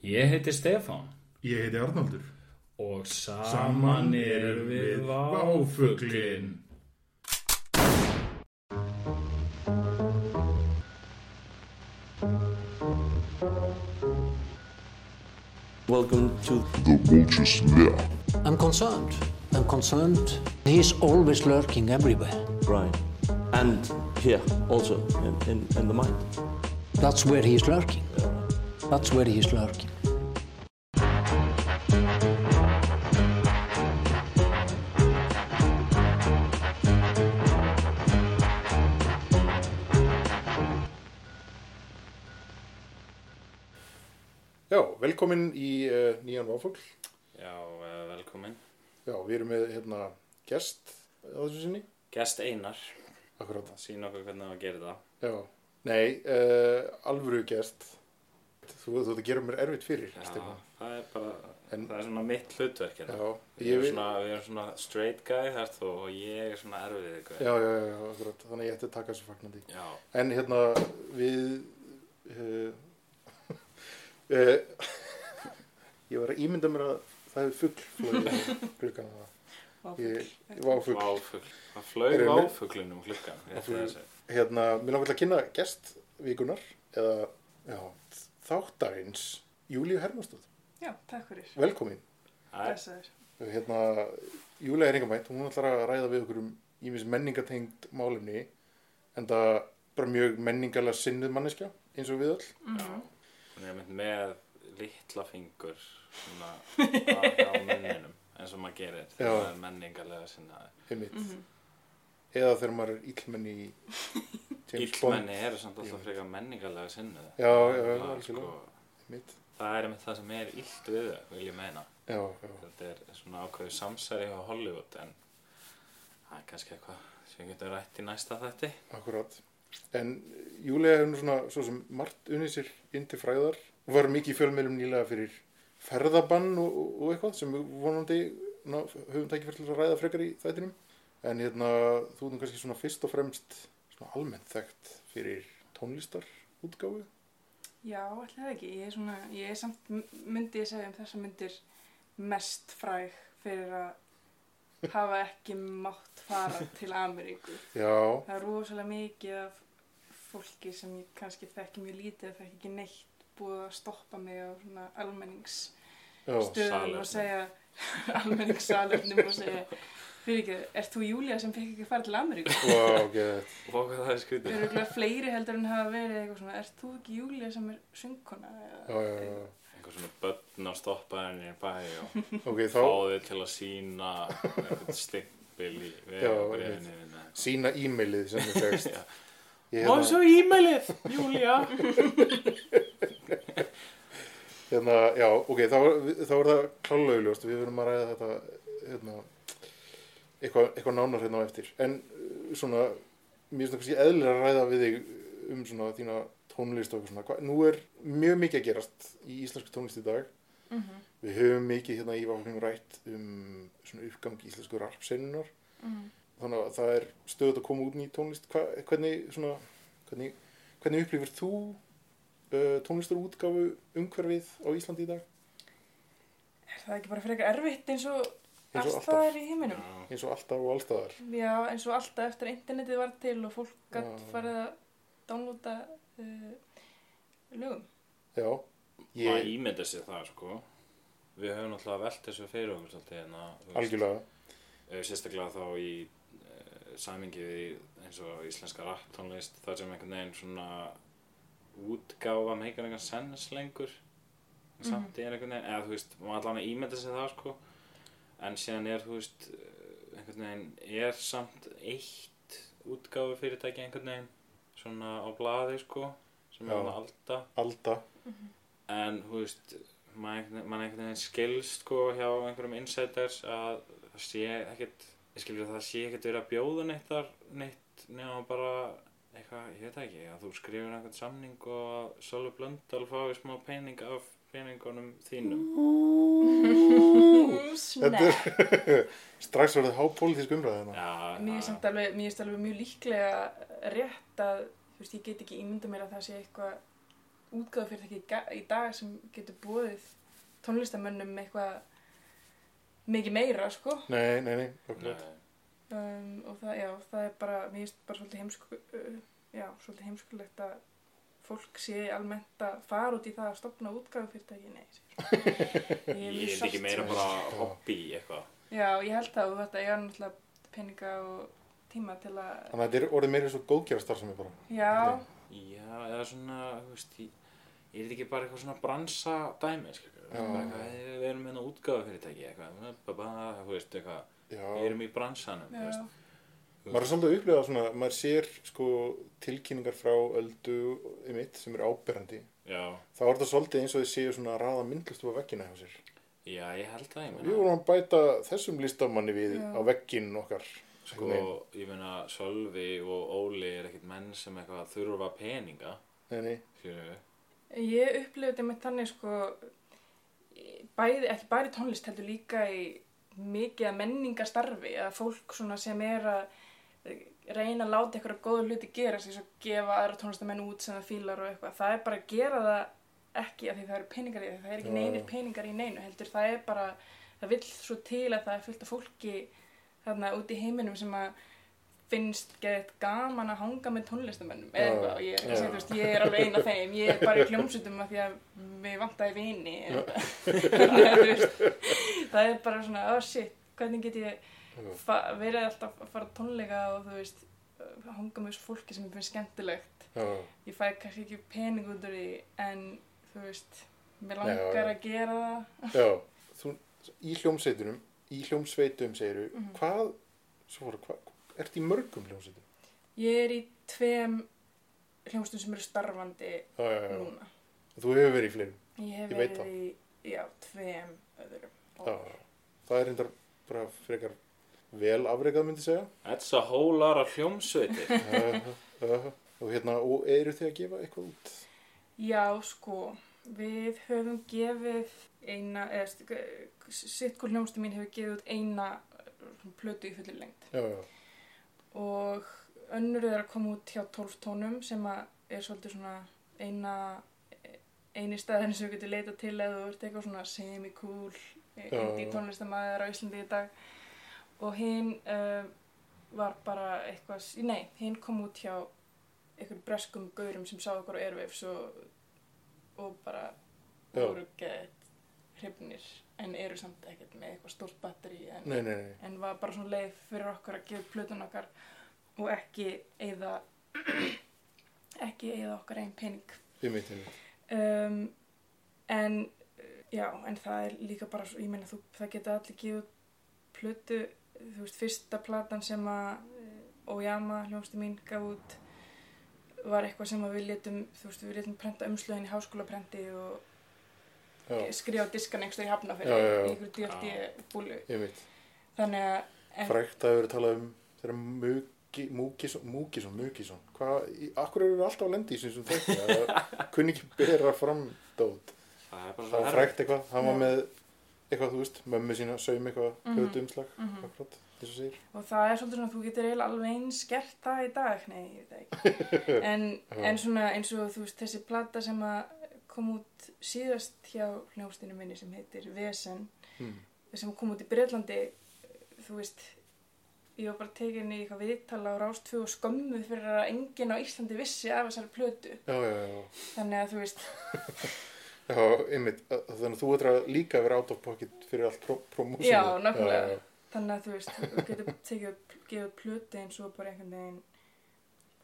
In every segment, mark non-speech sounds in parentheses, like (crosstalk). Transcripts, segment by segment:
Ég heiti Stefán Ég heiti Arnaldur. og saman erum við Váfuglin. Welcome to The Vulture's Lair. I'm concerned. I'm concerned. He's always lurking everywhere. Brian. And here also in, in, in the mind. That's where he's lurking. That's where he's lurking. Já, velkomin í uh, nýjan Váfugl. Já, eh, velkomin. Já, við erum með hérna gest á þessu sinni. Gest Einar, Akkurát. sín okkur hvernig það gerir það. Já, nei, uh, alvöru gest. Þú þú þetta gerir mér erfitt fyrir, Já, það er bara, En- það er svona mitt hlutverk hérna. Já, ég vil... svona, við erum svona straight guy þar þú og ég er svona erfið ykkur. Já, já, já, já, akkurát. Þannig að ég ætti að taka þessu fagnandi. Já, En hérna, við... Uh, uh, (laughs) ég var að ímynda mér að það hefði fugl flóðið klukkan að ég, ég var fugl. váfugl. Það flög Erum við- váfuglin um klukkan. ég ætla Váfugl. að segja. Hérna, mér langar til að kynna gest vikunar eða, já, þáttarins Júlíu Hermansdóð. Já, takk fyrir. Velkomin. Það er-. Hérna, Júlíu er enga mætt, hún ætlar að ræða við okkur um ímis menningatengt málefni en það bara mjög menningarlega sinnuð manneskja eins og við öll. Mhm. Hún er mynd með litla fingur svona á á munninum eins og maður gerir þegar Já. maður er menningarlega sinnaði. Einmitt. Mhm. Eða þegar maður er illmenni í. Íllmenni eru samt alltaf frekar menningarlega sinnaði. Já, já, algjörlega. sko, það er einmitt það sem er illt við þau, vil ég meina. Já, já. Þetta er svona ákveðu samsæri á Hollywood en það er kannski eitthvað sem við getum rætt í næsta þætti. Akkurát. En Júlia er nú svona, svo sem margt unnið sér inn til fræðar. Var mikið í fjölmiðlum nýlega fyrir ferðabann og, og, eitthvað sem vonandi höfum tækifært til að ræða frekar í þættinum. En hérna, þú erum kannski svona fyrst og fremst svona almennt þekkt fyrir tónlistarútgáfu. Já, það ekki. Ég er svona, ég er samt, myndi ég segja um þessa myndir mest fræg fyrir að hafa ekki mátt fara til Ameríku. Já, Það er rosalega mikið af fólki sem ég kannski þekki mjög lítið eða þekki ekki neitt búið að stoppa mig á svona almenningsstöðum og segja (laughs) almenningssalernum og segja fyrir ekki, ert þú Júlia sem fekk ekki að fara til Ameríku? wow, geðið. Og hvað það er Það skrítið? eru eitthvað fleiri heldur en hafa verið eitthvað svona, ert þú ekki Júlia sem er söngkona? Eða, Já, já, já. Einhver svona börn á stoppaðinni í bæ og (laughs) Ok, þá fáðið til að sína eitthvað stimpil í Já, vegabriðinni. sína e-mailið sem þið fegst. Og hérna, svo e-mailið, Júlia. (laughs) hérna, já, ok, þá, þá er það klálega auðljóst. Við verðum að ræða þetta, hérna, eitthvað, eitthvað nánar hérna á eftir. En uh, svona, mér finnst það kannski eðlilega að ræða við þig um svona þína tónlist og eitthvað svona. Hva, nú er mjög mikið að gerast í íslensku tónlist í dag. Mhm, Við höfum mikið hérna í vákningum rætt um svona uppgang íslensku rapsennunar. mhm. Þannig að það er stöðut að koma út ný tónlist. Hva, hvernig, svona, hvernig, hvernig upplifir þú uh, tónlistarútgáfu umhverfið á Íslandi í dag? Er það ekki bara frekar erfitt eins og Alltaf. er í heiminum? Eins og alltaf og allstaðar. Já, eins og alltaf eftir að internetið var til og fólk gætt Já. farið að downloada uh, lögum. Já. Maður Ég, ímynda sér það, sko. Við höfum náttúrulega velt þessu fyrir okkur svolítið hérna. þú veist. algjörlega. Eh, sérstaklega þá í uh, samingi við eins og íslenska rapptónlist þar sem einhvern veginn svona útgáfa meikar einhvern sens lengur en samt er einhvern veginn, eða þú veist maður allan að ímynda sig það sko en síðan er þú veist einhvern veginn er samt eitt útgáfu fyrirtæki einhvern veginn svona á blaði sko sem Já. er hann Alda Alda. en þú veist mann einhvern veginn skilst sko hjá einhverjum insiders að það sé ekkert ég skilur að það sé ekkert verið að bjóða neitt þar neitt nema bara eitthvað, ég veit ekki, að þú skrifir einhvern samning og að Sölvi Blöndal fái smá pening af peningunum þínum (laughs) strax verið hápolítisk umræða hérna. Já, Mér er samt alveg, mér alveg mjög líklega rétt að, þú veist, ég get ekki ímynda mér að það sé eitthvað útgáðufyrirtæki í ga- í dag sem getur búið tónlistamönnum eitthvað mikið meira, sko. Nei, nei, nei. Nei. Um, og það, já, það er bara, mér finnst bara svolítið heimsku, uh, já, svolítið heimskulegt að fólk sé almennt að fara út í það að stopna útgáðufyrirtæki, nei. Ég (laughs) Ég er sátt ekki meira bara hobby eitthvað. Já, ég held það og þetta ég er náttúrulega peninga og tíma til að, Þannig að þetta er orðið meira svo góðgjara starfsemi bara. já, Já, eða svona, þú veist, ég, ég er þetta ekki bara eitthvað svona bransa dæmi, skilur. Já. Bara eitthvað, "Hey, Við erum hérna útgáfa fyrirtæki, eitthvað, þú veist, eitthvað, Já. við erum í bransanum, þú já, veist. Maður er svolítið að upplifa svona, maður sér sko tilkynningar frá öldu í mitt sem er áberandi. Já, Það var þetta svolítið eins og þið séu svona að raða myndlistu á veggina hjá sér. já, ég held það, ég Við meina. vorum að bæta þessum listamanni við Já. á veggin okkar. Sko, ég meina, Sölvi og Óli er ekkert menn sem eitthvað þurfa peninga, Nei, nei, Ég upplifði þetta með þannig sko bæði, ekki bara í tónlist heldur líka í mikið að menningastarfi að fólk svona sem er að reyna að láta eitthvað góða hluti gerast eins og gefa aðra tónlistamenn út sem það fílar og eitthvað, það er bara að gera það ekki af því það eru peningar í því það er ekki neinir peningar í neinu heldur. Það er bara, það vill svo til að það er fullt af fólki þarna út í heiminum sem að finnst gett gaman að hanga með tónlistamennum eða eitthvað. Og ég, að þú veist, ég er alveg eina þeim. Ég er bara í hljómsutum af því að við vantaði vini (laughs) að, veist, það er bara svona oh shit, hvernig get ég verið alltaf að fara tónleika og þú veist hanga með þessu fólki sem ég finnst skemmtilegt já, ég fæ kannski ekki pening út úr því en þú veist mér langar já. að gera það já. Þú, í hljómsveitunum, í hljómsveitum segiru, Mhm. hvað, svo voru, hvað, ert í mörgum hljómsveitum? ég er í tveim hljómsdum sem eru starfandi Já, núna Þú hefur verið í fleirum. ég hef Ég verið í, já, tveim öðrum það er reyndar bara frekar vel afreikað myndi segja. That's a whole lot of hljómsveitir. (laughs) Já, já. og hérna, og eru þið að gefa eitthvað út? Já, sko, við höfum gefið eina, eða sitt hvort hljómsdum mín hefur gefið út eina uh, plötu í fullir lengt Já, já, og önnur er að koma út hjá 12 tónum sem er svolítið svona eina eini staðin sem við getum leita til eða þú ert eitthvað svona semi-cool indie já. tónlistamæður á Íslandi í dag og hinn uh, var bara eitthvað, nei, hinn kom út hjá einhverjum breskum gaurum sem sá okkur á Airwaves og, og bara voru gett hrifnir en eru samt ekkert með eitthvað stórt batteri en, nei, nei, nei. en var bara svona leið fyrir okkur að gefa plötun okkar og ekki eða (clears throat) ekki eða okkar einn pening mitt, við mitt. um, en já, en það er líka bara svo- ég meina þú, það geta allir gefið plötu, þú veist, fyrsta platan sem að uh, Oyama hljómsdi mín gaf út var eitthvað sem að við letum þú veist, við letum prenta umslögin í háskólaprenti og Já, skrifa á diskan einhverstu í já. í einhverju DFD búlu við þannig að Frækt að verið talað um þeirra Múkisson, Múkisson, Múkisson. Hvað, akkur eru við alltaf að lendi í sem þetta? Það (laughs) kunni ekki bera fram dót. Það er bara Það svo var frækt eitthvað, hann var með eitthvað, þú veist, mömmu sína, saum eitthvað, hljótu umslag, Mhm. akkurat, þess að segir. og það er svolítið svona þú getur eiginlega alveg eins gert það í dag nei, ég veit ekki (laughs) en, en svona eins og þú veist þessi plata sem að kom út síðast hjá hljómsdýinu minni sem heitir Vesen Hmm. sem kom út í Breitlandi þú veist ég var bara tekin í eitthvað viðtala á Rástfjö og skömmuð fyrir að enginn á Íslandi vissi af þessari plötu Já, já, já. þannig að þú veist (laughs) Já, einmitt, að- þannig að þú ætlar að líka vera out of pocket fyrir allt promósinu. Já, nákvæmlega. Þannig að þú veist, þú getur tekið gefið upp plötu eins og bara einhvern veginn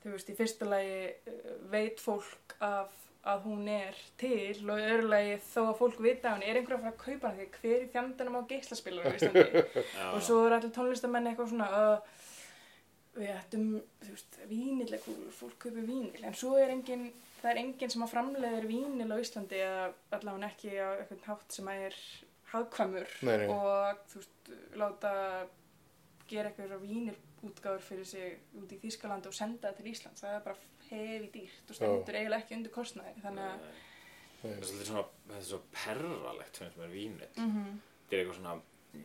þú veist, í fyrsta lagi eh, veit fólk af að hún er til og í öðru lagi þó að fólk vita að hún er einhver að fara að kaupa hana því hver í fjandanum á geislaspilar á Íslandi (laughs) og svo er allir tónlistamenn eitthvað svona uh, við ættum, þú veist, er cool, fólk kaupir vínill. En svo er engin, það er engin sem að framleiðir vínill á Íslandi eða allavega ekki á eitthvað hátt sem að er hagkvæmur Nei, nei. og þú veist, láta gera eitthvað vínir útgáður fyrir sig út í Þýskalandi og senda það til Íslands. Það er bara hefi dýrt og stendur eiginlega ekki undir kostnaði. Þannig að Það er svolítið svona, þetta er svo perralegt finnst mér vínil. mm Þetta er eitthvað svona,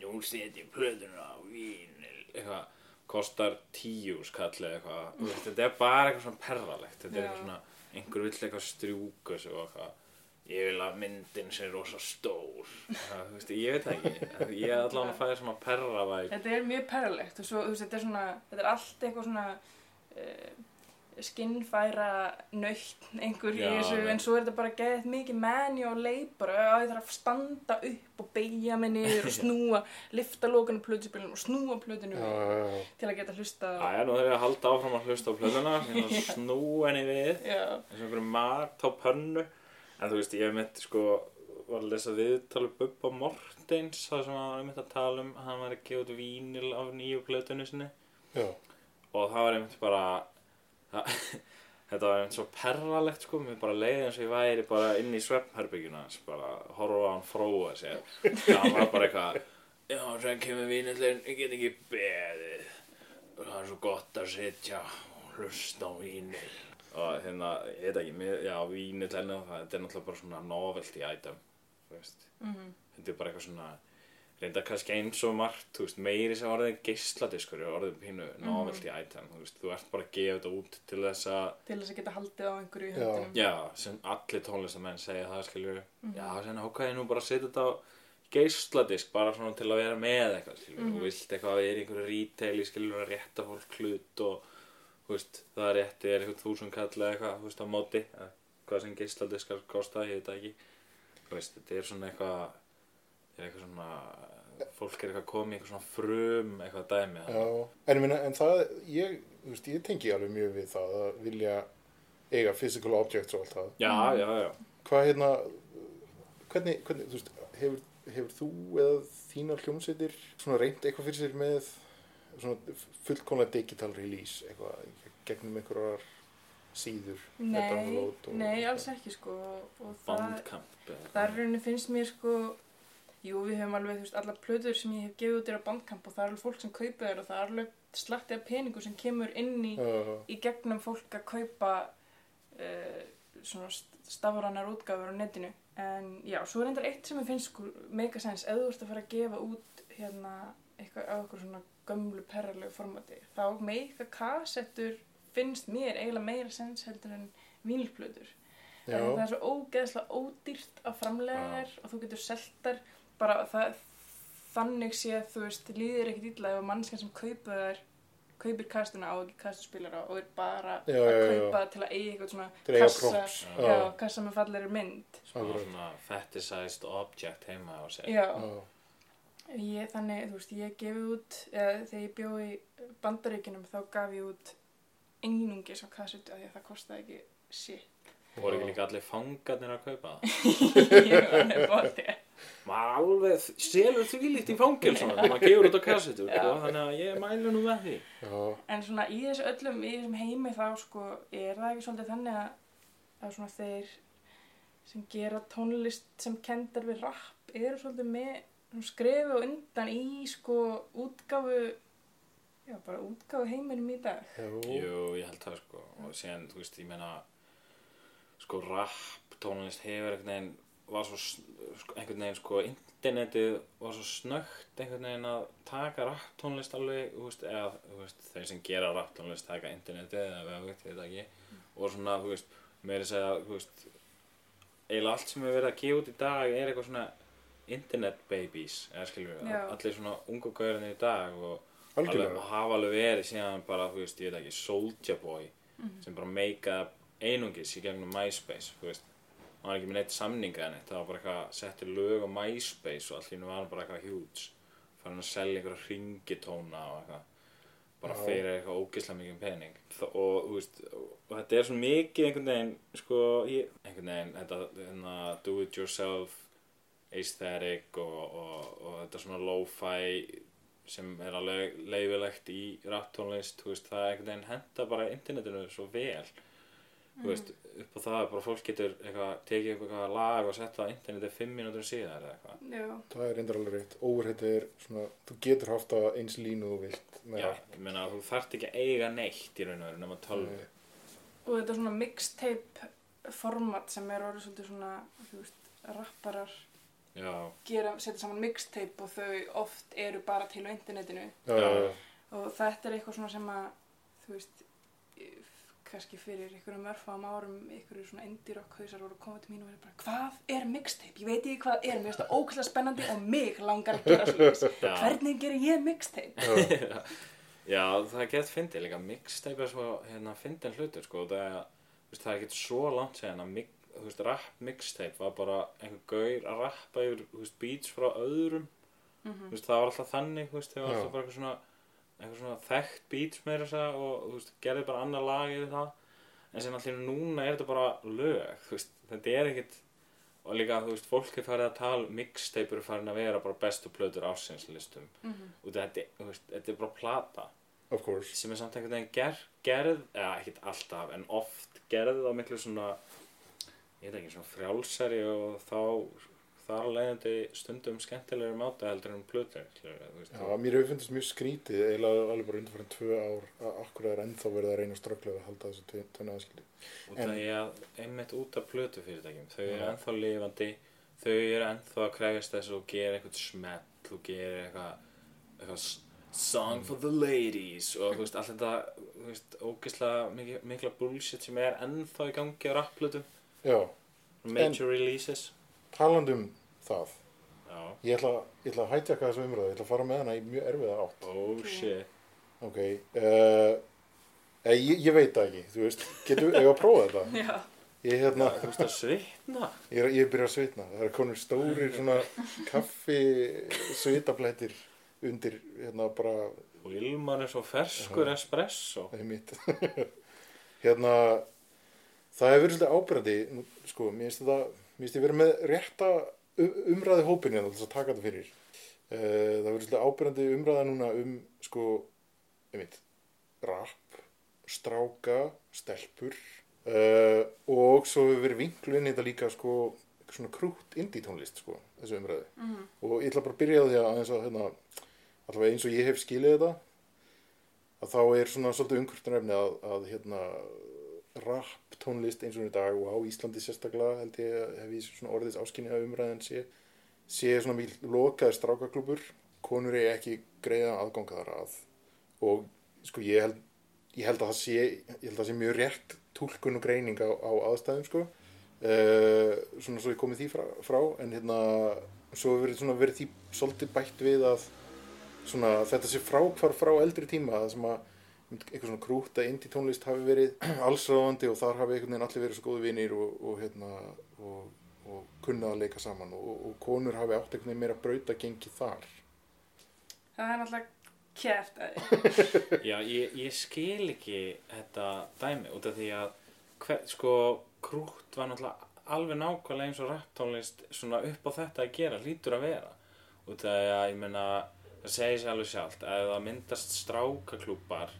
nú setjum plöðuna á vínil, eitthvað, kostar tíu skall eða eitthvað. Veist, Þetta er bara eitthvað svona perralegt. Þetta er eitthvað svona, einhver vill eitthvað strjúka sig og eitthvað. Ég vil að myndin sé rosa stór. Það, þú veist, ég veit það ekki. Ég er allan að fæða svona perra væg Þetta er mjög perralegt og svo, þú veist, þetta er svona, þetta er allt eitthvað svona uh, skinnfæra nöytt einhver í þessu, en svo er þetta bara geðið mikið meni og leipur og ég þarf að standa upp og beigja mig niður og (laughs) snúa, lifta lókanu plötuspilinu og snúa plötinu Já, já, já. til að geta hlusta á. Æja, nú þarf ég að halda áfram að hlusta á plöðuna og (laughs) snú henni við Já, eins og einhverju mat á pönnu en þú veist, ég mitt sko var að lesa viðtalið Bubba Mortens það sem hann var einmitt að tala um hann var að gefa út vínil af nýju plötunni sinni já. og það var einmitt bara það, þetta var einmitt svo perralegt sko, mér bara leiði eins og ég væri bara inn í svefnherbyggjuna bara horfa á hann fróa sér. Það var bara eitthvað já, sem kemur vínillin, ég get ekki beðið. Og það er svo gott að sitja og hlusta á vínil og hérna, ég veit ekki, mér, já, vínill enn og það, er náttúrulega bara svona novelty item, þú veist. Mhm, þetta er bara eitthvað svona reynda kannski eins og margt, þú veist, meiri sem orðið geisladiskur er orðið pínu novelty item, þú veist, þú ert bara að gefa þetta út til þess að, til þess að geta haldið á einhverju í Já. höndunum. já, sem allir tónlistamenn segja það, skiljur, já, sem ákvæði nú bara að setja þetta á geisladisk bara svona til að vera með eitthvað, skiljur, þú vilt eitthvað að vera í einhverju retail, skiljur, að rétta fólk hlut og, þú veist, það er rétti er eitthvað þúsund kall eða eitthvað, þú veist, á móti, eða hvað sem geisladiskar kosta, ég veit það ekki, þú veist, þetta er svona eitthvað, er eitthvað svona fólk er eitthvað komið í eitthvað svona frum eitthvað dæmi Já, en, ég meina, en það, ég, þú veist, ég tengi alveg mjög við það að vilja eiga physical objects og allt það. já, já, já. Hvað hérna, hvernig, hvernig, þú veist, hefur, hefur þú eða þínar hljómsveitir svona reynd eitthvað fyrir sér með svona fullkomlega digital release eitthvað gegnum einhverjar síður Nei, nei, alls ekki sko og það, þar í rauninni finnst mér sko jú, við höfum alveg, þú veist, allar plöður sem ég hef gefið út er á bandkamp og það er alveg fólk sem kaupa þér og það er alveg slatti af peningu sem kemur inn í, Já, í gegnum fólk að kaupa uh, svona stafranar útgáfur á netinu. En já, svo er reyndar eitt sem ég finnst sko mega sens, ef þú ert að fara að gefa út hérna eitthvað á eitthvað svona gömlu perralegu formati, þá meika kassettur finnst mér eiginlega meira sens heldur en En það er svo ógeðslega ódýrt að framlega þær og þú getur seltar bara það, þannig sé að þú veist, líðir ekkert illa ef mannskjan sem kaupa þær kaupir kastuna á ekki kastuspilara og er bara Já, að já, já. kaupa það til að eiga eitthvað svona að kassa, props, já. já. kassa með fallegri mynd. Svona, fetishized object heima á sig já, já, ég, þannig, þú veist, ég gefið út eða þegar ég bjó í bandaríkinum þá gaf ég út einungis á kassutu af því að það kostaði ekki shit. Voru ekki líka allir fangarnir að kaupa það? Ég var nefnir maður alveg selur því líkt í fangil svona, maður gefur út á kassetu Já. sko, þannig að ég mælu nú með því já, En svona í þessu öllum, í þessum heimi þá sko, er það ekki svolítið þannig að, að svona þeir sem gera tónlist sem kendar við rapp eru svolítið með og undan í sko útgáfu, já bara útgáfu heiminum í dag. jú, ég held það sko og síðan, þú veist, ég meina sko rap tónlist hefur einhvern veginn var svo sko, einhvern veginn sko internetið var svo snögt einhvern veginn að taka rap tónlist alveg þú veist, eða þú veist, þeir sem gera rap tónlist taka internetið eða vefut, það ekki. Og svona, þú veist, meiri segja þú veist, eiginlega allt sem er verið að gefa út í dag er eitthvað svona internet babies eða skilur við, allir svona ungu gaurinni í dag og alveg, hafa alveg verið síðan bara, þú veist, ég veit ekki, Soulja Boy sem bara meika einungis í gegnum MySpace, þú veist hann var ekki með neitt samninga en eitt, það var bara eitthvað settir lög á MySpace og allir var hann bara eitthvað huge. Farin að selja einhverja ringitóna og eitthvað bara Já. fyrir eitthvað ógeðslega mikið pening. Þa, og, veist, og þetta er svo mikið einhvern veginn, sko ég, einhvern veginn, þetta, þetta do it yourself aesthetic og, og, og þetta svona lo-fi sem er alveg leifilegt í rapptónlist, það einhvern veginn henda bara internetinu svo vel. Þú veist, upp á það að bara fólk getur eitthvað, tekið upp eitthvað lag og setta á interneti fimm mínútur síðar eða eitthvað. Já. það er reyndar alveg reitt overhead er svona, þú getur haft það eins línu og þú vilt með Já, ég meina, þú þarft ekki að eiga neitt í raun og veru nema tölvu. Nei. Og þetta svona mixtape format sem er orðið svolítið svona, þú veist, rapparar Já, gera, setja saman mixtape og þau oft eru bara til á internetinu. Já, já, já, og þetta er eitthvað svona sem að þú veist kannski fyrir einhverjum örfam árum einhverju svona indie rock hausar voru koma til mín og verið bara hvað er mixtape? Ég veit ekki hvað er, mér finnst það ókvæslega spennandi og mig langar að gera svona (laughs) Já. hvernig gerir ég mixtape? Já, Já, það gett fyndið líka, mixtape er svo, hérna, fyndin hlutur, sko, það er, veist, það er ekkert svo langt segjan að, mix, þú veist, rap mixtape var bara einhver gaur að rappa yfir, þú veist, beats frá öðrum, þú veist, það var alltaf þannig, þú veist, það var alltaf bara eitthvað svona, eitthvað svona þekkt beats meira þess að, og, þú veist, gerði bara annar lag yfir það, en sem allir núna er þetta bara lög, þú veist, þetta er ekkert, og líka, þú veist, fólk er farið að tala, mixtape eru farin að vera bara bestu plötur ásinslistum, og þetta, þú veist, þetta er bara plata, of course. sem er samt einhvern veginn ger, gerð, eða ekkert alltaf, en oft gerð á miklu svona, ég veit ekki, svona frjálsari og þá þar leiðandi stundum skemmtilegri máta heldur en plötur, Já, mér hefur fundist mjög skrítið, eiginlega alveg bara undanfærin tvö ár, að okkur er ennþá verið að reyna strögglega að halda þessu tvenni aðskildi. út en- af því að einmitt út af plötufyrirtækjum, þau eru ennþá lifandi, þau eru ennþá að krefjast þess og gera eitthvað smell og gera eitthvað, eitthvað song for the ladies og þú veist, allt þetta, ógeðslega mikla, mikla bullshit sem er ennþá í gangi á rapplötum, major releases. Talandi um það, Já, ég ætla, ég ætla að hætjaka þessu umröðu, ég ætla að fara með hana í mjög erfiða átt. oh shit. Ok, uh, ég, ég veit það ekki, þú veist, getur við að prófa þetta? (laughs) Já, Ég, hérna, Þú veist að svitna. ég, er- ég er byrjað að svitna, það er konur stórir (laughs) svona kaffi svitaplættir undir, hérna, bara Og Ilmar er svo ferskur espresso. Það er mitt. hérna, það hefur verið svolítið ábyrgandi, sko, mér finnst þetta, mér finnst ég verið með rétta umræði hópin hérna til þess að taka þetta fyrir. Uh, það verið svolítið ábyrgandi umræða núna um, sko, einmitt, rap, stráka, stelpur uh, og svo hefur verið vinklu inn í þetta líka, sko, svona krútt indie tónlist, sko, þessu umræði. Mhm. Og ég ætla bara að byrja því að aðeins að, hérna, allavega eins og ég hef skilið þetta, að þá er svona svolítið umhverftunarefni að, að hérna rap tónlist eins og í dag og á Íslandi sérstaklega held ég hef ég svona orðis áskynni að umræðan sé sé svona mjög lokaði strákaklubur konur er ekki greiða aðganga þar að og sko ég held ég held að það sé, ég held að það sé mjög rétt túlkun og greining á, á aðstæðum sko. Uh, svona svo ég komið því frá, frá en hérna svo hefur verið verið því svolítið bætt við að svona þetta sé frákvar frá eldri tíma það sem að eitthvað svona krúta indie tónlist hafi verið (clears throat) allsráðandi og þar hafi einhvern veginn allir verið svo góði vinir og, og hérna og, og kunnað að leika saman og, og konur hafi átt einhvern veginn meira brauta gengi þar. Það er náttúrulega kæft að (laughs) (laughs) Já, ég, ég skil ekki þetta dæmi út af því að hver, sko, krútt var náttúrulega alveg nákvæmlega eins og rapptónlist svona upp á þetta að gera, hlýtur að vera. Út af því að ég meina það segir sér alveg sjálft að ef það myndast strákaklúpar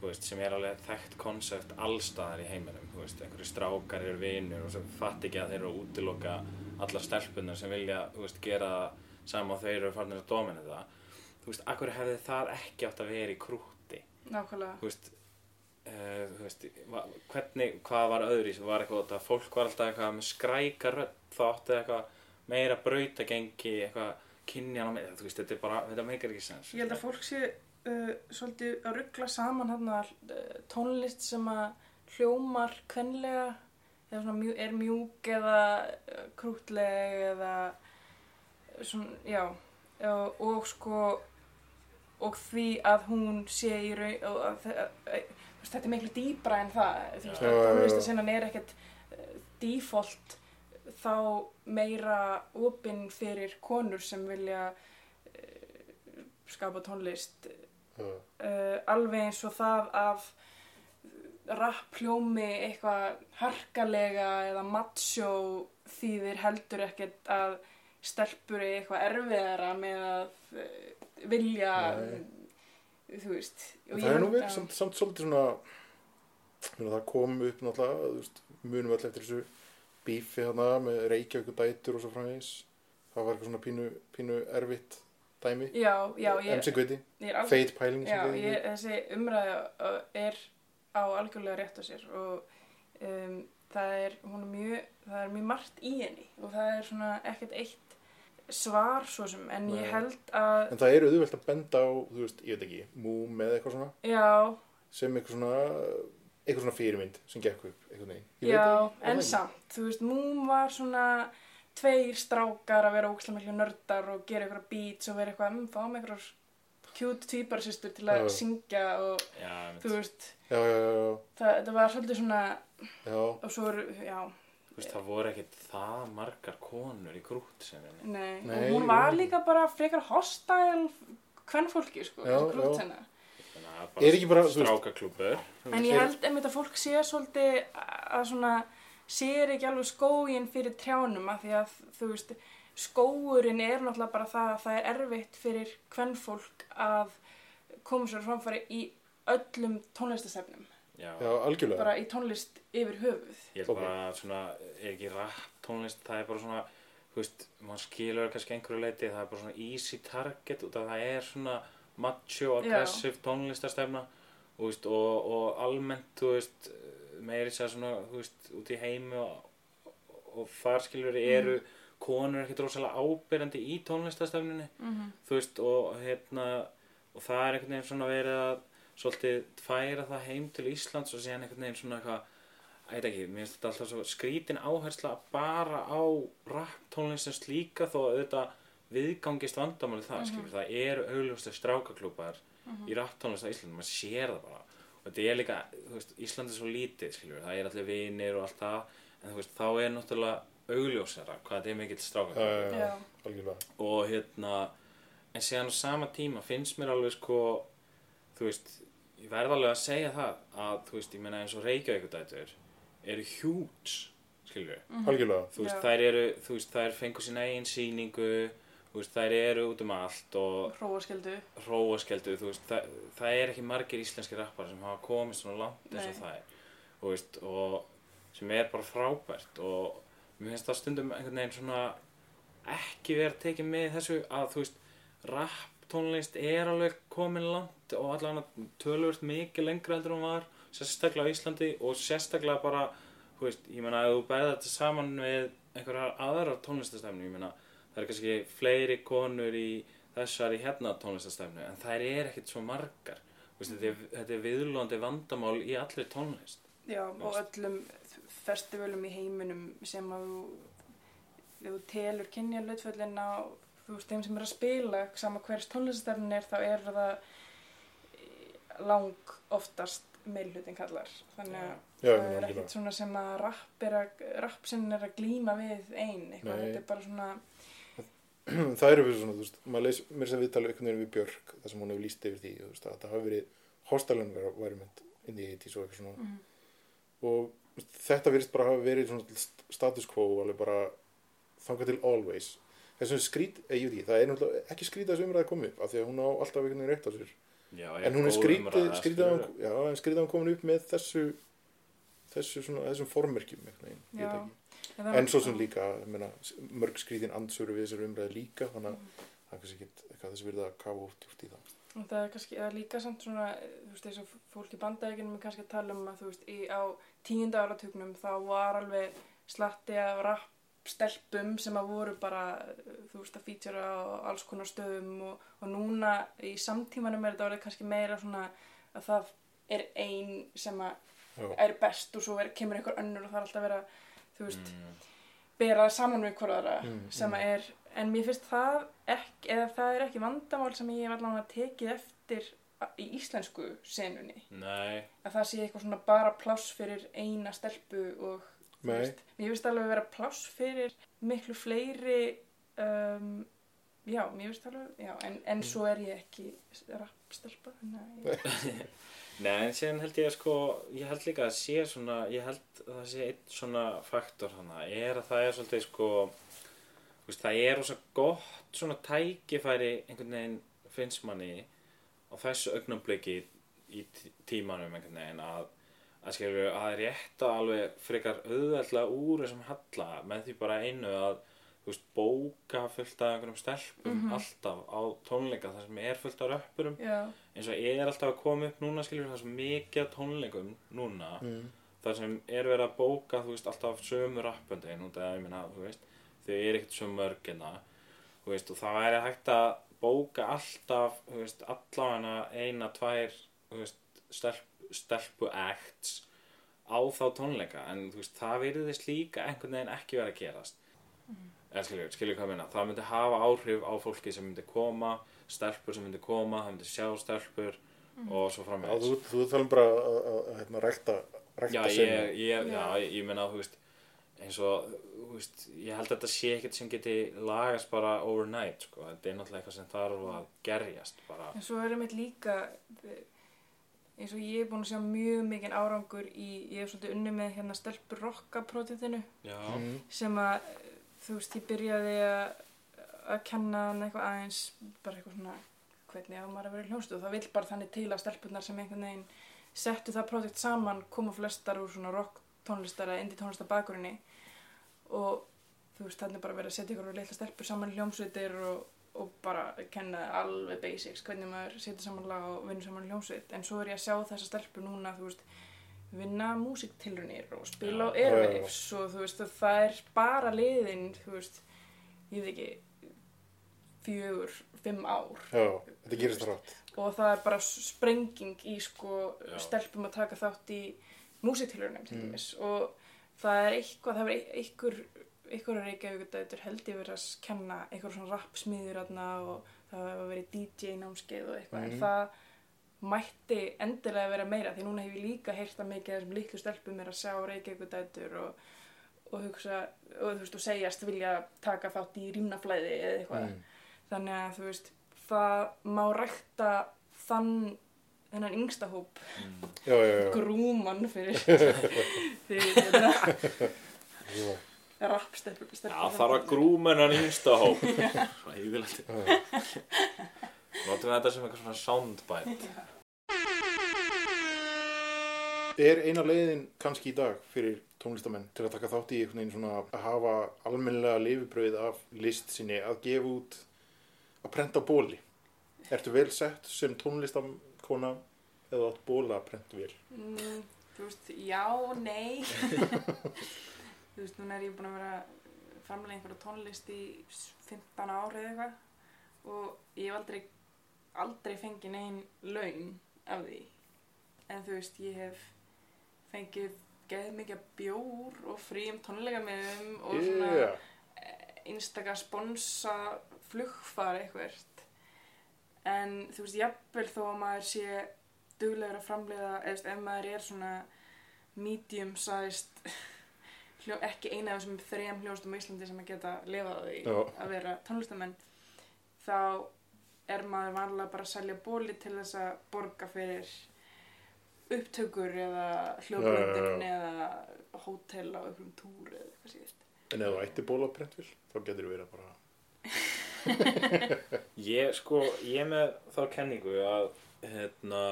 veist, sem er alveg þekkt konsept allstaðar í heiminum, veist, einhverju strákar eru vinur og sem fatt ekki að þeir eru að útiloka alla stelpunar sem vilja, veist, gera það sama og þeir eru farnir að dóminu það. Þú veist, akkur hefði það ekki átt að vera í krútti? Nákvæmlega. Þú veist, uh, þú veist hvernig, hvað var öðru í var eitthvað að fólk var alltaf eitthvað með skræka rödd þá átti eitthvað meira brautagengi eitthvað kynjan á með þetta er bara, þetta meikar ekki sens. Ég held að fólk sé uh, svolítið að ruggla saman hann uh, tónlist sem að hljómar kvenlega eða svona mjú, er mjúk eða uh, krútleg eða svona, já og, og sko og því að hún sé í raun og að, að, að, þetta er miklu dýbra en það þú veist, að tónlistasinnan er ekkert uh, default þá meira opinn fyrir konur sem vilja uh, skapa tónlist uh, uh, alveg eins og það að rapp hljómi eitthvað harkalega eða macho þýðir heldur ekkert að stelpur er eitthvað erfiðara með að uh, vilja þú veist það er nú verið samt, samt svolítið svona mena, það kom upp náttúrulega veist, munum öll eftir þessu bífi hana með Reykjavík og dætur og svo framvegis. Það var eitthvað svona pínu, pínu erfitt dæmi. MC alveg feit pæling þessi umræða uh, er á algjörlega rétt á sér og um, það er, mjög, það er mjög margt í henni og það er svona ekkert eitt svar svo sem, en Nei. ég held að, en það er auðvelt að benda á þú veist, ég veit ekki, múm eða eitthvað svona já, sem eitthvað svona eitthvað svona fyrirmynd sem gekk upp. Ég veit Já, en samt, þú veist, Moon var svona tveir strákar að vera ókslega miklu nördar og gera eitthvað beats og vera eitthvað, um, fáum eitthvað cute tvíbarsystur til að Já. syngja og Já, þú veist, Já, já, já, það, það var svolítið svona, og svo eru, já, Þú veist, það voru ekkit það margar konur í grútsenninni. nei, Nei, og hún var líka bara frekar hostile hvernfólki, sko, Já, þessi já. grútsenna. Þannig að Er ekki bara, strákaklúpur. En ég held einmitt að fólk sé svolítið að svona, sér ekki alveg skógin fyrir trjánum af því að, þú veist, skóurinn er náttúrulega bara það að það er erfitt fyrir hvernfólk að koma sér framfæri í öllum tónlistastefnum, Já, algjörlega. bara í tónlist yfir höfuð. ég held bara svona, er ekki rap tónlist, það er bara svona, þú veist, maður skilur kannski einhverju leiti, það er bara svona easy target af það er svona macho, aggressive tónlistastefna og, og, og almennt, þú veist, meiri sér svona, þú veist, út í heimi og, og þar skilur eru konur ekkert rosalega ábyrjandi í tónlistastefnunni Mm þú veist og hérna og það er einhvern veginn svona verið að svolítið færa það heim til Íslands og síðan einhvern veginn svona eitthvað ég veit ekki, mér finnst þetta alltaf svo skrítin áhersla bara á rap tónlist sem slíka þó að auðvitað viðgangist vandamáli það, mm skilur, það eru augljóslega strákaklúpar í rap tónlist á Íslandi, maður sér það bara þetta er líka, þú veist, Ísland er svo lítið skilur, það er allir vinir og allt það. En þú veist, þá er náttúrulega augljósara hvað þetta er mikill strákaklúpar já, já, Já. og hérna en síðan á sama tíma finnst mér alveg sko þú veist, ég verð alveg að segja það að þú veist, ég meina eins og Reykjavíkudætur eru hjúts skilur Algjörlega. þú veist, Já. þær eru, þú veist, þær fengu sína eigin sýningu, þú veist, þær eru út um allt og Hróaskjöldu. það, það er ekki margir íslenski rappar sem hafa komist svona langt eins og það er, þú veist, og sem er bara frábært og mér finnst það stundum einhvern veginn svona ekki verið tekið með þessu að, þú veist, rapp tónlist er alveg komin langt og allavega tölvöld mikið lengra heldur hún var, sérstaklega á Íslandi og sérstaklega bara, þú veist, ég meina, ef þú berði þetta saman við einhverjar aðrar tónlistastefnu, ég meina, það er kannski fleiri konur í þessari hérna tónlistastefnu en þær er ekkert svo margar. Þú veist, þetta, er, þetta er viðlóðandi vandamál í allri tónlist. Já, og öllum festivalum í heiminum sem að þú, ef þú telur kynja hlutföllin á þú veist, þeim sem er að spila, sama hvers tónlistastefnin er, þá er það lang oftast meilhutin kallar. Þannig að Já, það er ekkert svona sem að rapp er að, rappsinn er að glíma við ein, eitthvað, Nei. þetta er bara svona, (clears throat) það eru fyrir svona, þú veist, maður leys mér sem viðtalið einhvern veginn við Björk þar sem hún hefur líst yfir því, þú veist, að það hafi verið hostalinn environment inn í 80s og eitthvað svona. Mhm. og þetta virðist bara hafa verið svona st- status quo alveg bara þangað til always. Þessum skrít, eða ég veit ekki, það er náttúrulega ekki skrítið þessu umræði komið upp af því að hún á alltaf einhvern veginn rétt á sér. Já, en hún er skrítið, skrítið að hún, já, en skrítið að hún komin upp með þessu þessu svona, þessum formerkjum einhvern veginn, ég veit ekki En en svo sem líka, meina, mörg skrítin ansöru við þessari umræði líka þannig að það er kannski ekki eitthvað þess verið að kafa út í það Og það er kannski er líka samt svona, þú veist, eins og fólk í bandaríkjunum er kannski að tala um að, þú veist, í, á tíunda áratugnum þá var alveg slatti af rappstelpum sem að voru bara, þú veist, að fítjara á alls konar stöðum og, og núna í samtímanum er þetta orðið kannski meira svona að það er ein sem að Já. er best og svo er, kemur einhver önnur og það er alltaf verið að, þú veist, Mm. bera það saman við hverjara Mm, sem að er, en mér finnst það ekki, eða það er ekki vandamál sem ég hef allavega tekið eftir í íslensku senunni. Nei, að það sé eitthvað svona bara pláss fyrir eina stelpu og veist, mér finnst alveg að vera pláss fyrir miklu fleiri um, já, mér finnst alveg já, en, en svo er ég ekki rappstelpa þannig að ég (laughs) Nei, en síðan held ég að sko, ég held líka að sé svona, ég held að það sé einn svona faktor hana, er að það er svolítið sko, veist, það er rosa gott svona tækifæri einhvern veginn finnst manni á þessu augnumbliki í tí- tímanum einhvern veginn að að skilur að rétta alveg frekar auðveldlega úr þessum halla með því bara einu að veist, bóka fullt af einhverjum stelpum alltaf á tónleika þar sem er fullt af röppurum. Já, eins og er alltaf að koma upp núna skiljur það er svo mikið tónleikum núna mm. þar sem er verið að bóka þú veist alltaf sömu rappöndin út af ég meina þú veist þau eru ekkert svo mörg en það þú veist og það er hægt að bóka alltaf þú veist allavega eina tvær þú veist stelp, stelpu acts á þá tónleika en þú veist, það virðist líka einhvern veginn ekki vera að gerast eða skilju, skilju hvað ég meina það myndi hafa áhrif á fólki sem myndi koma stelpur sem myndi koma, það myndi sjá stelpur og svo framvegis þú, þú talum bara að, að hérna, Já, ég, ég, já, Já. ég, meina, þú veist, eins og, þú veist, ég held að þetta sé ekkert sem geti lagast bara overnight, sko. Þetta er náttúrulega eitthvað sem þarf að gerjast, bara. En svo er einmitt líka, eins og ég er búin að sjá mjög mikinn árangur í, ég hef svolítið unni með hérna stelpur rocka prótintinu Já, Mhm. sem að, þú veist, ég byrjaði að, að kenna hann eitthvað aðeins, bara eitthvað svona, hvernig á maður að vera í hljónstu og það vill bara þannig til að stelpurnar sem einhvern veginn settu það prótikt saman, koma flestar úr svona rock tónlistar eða indie tónlistar bakgrunni. Og þú veist, þannig bara verið að setja ykkur og litla stelpur saman í hljómsveitir og, og bara kenna alveg basics, hvernig maður setja saman lag og vinnur saman í hljómsveit. En svo er ég að sjá þessa stelpur núna, þú veist vinna músiktilrunir og spila á airwaves og þú veist, og það er bara liðin, þú veist ég veit ekki fjögur, fimm ár Já, þetta gerist rætt. og það er bara sprenging í sko Já. stelpum að taka þátt í músiktilrunum til Mm. dæmis og það er eitthvað, það er einhver einhver að reykja þetta held ég verið að kenna einhver svona rapsmiður aðna og það hefur verið DJ námskeið og eitthvað Mhm. en það mætti endilega vera meira því núna hef ég líka heyrt að mikið þessum litlu stelpum er að sjá reykjavíkudætur og, og hugsa og þú veist og segjast vilja taka þátt í rýmnaflæði eða eitthvað Mm. þannig að þú veist það má rækta þann þennan yngsta hóp Já, já, já. grúman fyrir (laughs) þetta já. rappstelpur Já, þarf að grúma hennan yngsta hóp. Svona íðilegt. Notum við þetta sem eitthvað svona soundbite. Er eina leiðin kannski í dag fyrir tónlistamenn til að taka þátt í einhvern veginn svona að hafa almennilega lifibröð af list sinni að gefa út að prenta bóli? Ertu vel sett sem tónlistakona eða átt bóla að prenta vel? mm, þú veist, já, nei (laughs) þú veist, núna er ég búin að vera framlega einhverja tónlist í 15 ári eða eitthvað og ég hef aldrei aldrei fengið negin laun af því en þú veist, ég hef fengið geð mikið bjór og frím tónleika með og svona Yeah. einstakar sponsa flugfar eitthvert en þú veist, jafnvel þó að maður sé duglegur að framleiða eða ef maður er svona medium sized (laughs) hljó, ekki eina af þessum þrejum hljóstum á Íslandi sem að geta lifað á því Já. að vera tónlistamenn þá er maður vanlega bara að selja bóli til þess að borga fyrir upptökur eða hljóðbröndun eða hótel á einhverjum túr eða eitthvað síðast. En ef þú ætti bóla að prenta vel, þá getur þú verið bara... (laughs) Ég, sko, ég með þá kenningu að, hérna,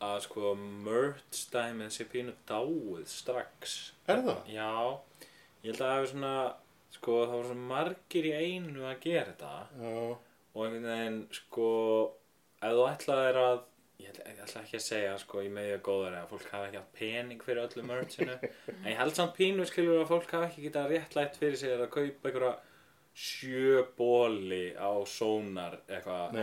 að sko merch dæmið sé pínu dáið strax. Er það? Já, ég held að það hefur svona, sko, það voru svona margir í einu að gera þetta. Já, og einhvern veginn, sko, ef þú ætlaðir að, ég ætla, ekki að segja, sko, í meðja góðar að fólk hafa ekki haft pening fyrir öllu merchinu, (laughs) en ég held samt pínu, skilur, að fólk hafa ekki getað réttlætt fyrir sig að kaupa einhverja sjö bóli á sónar eitthvað,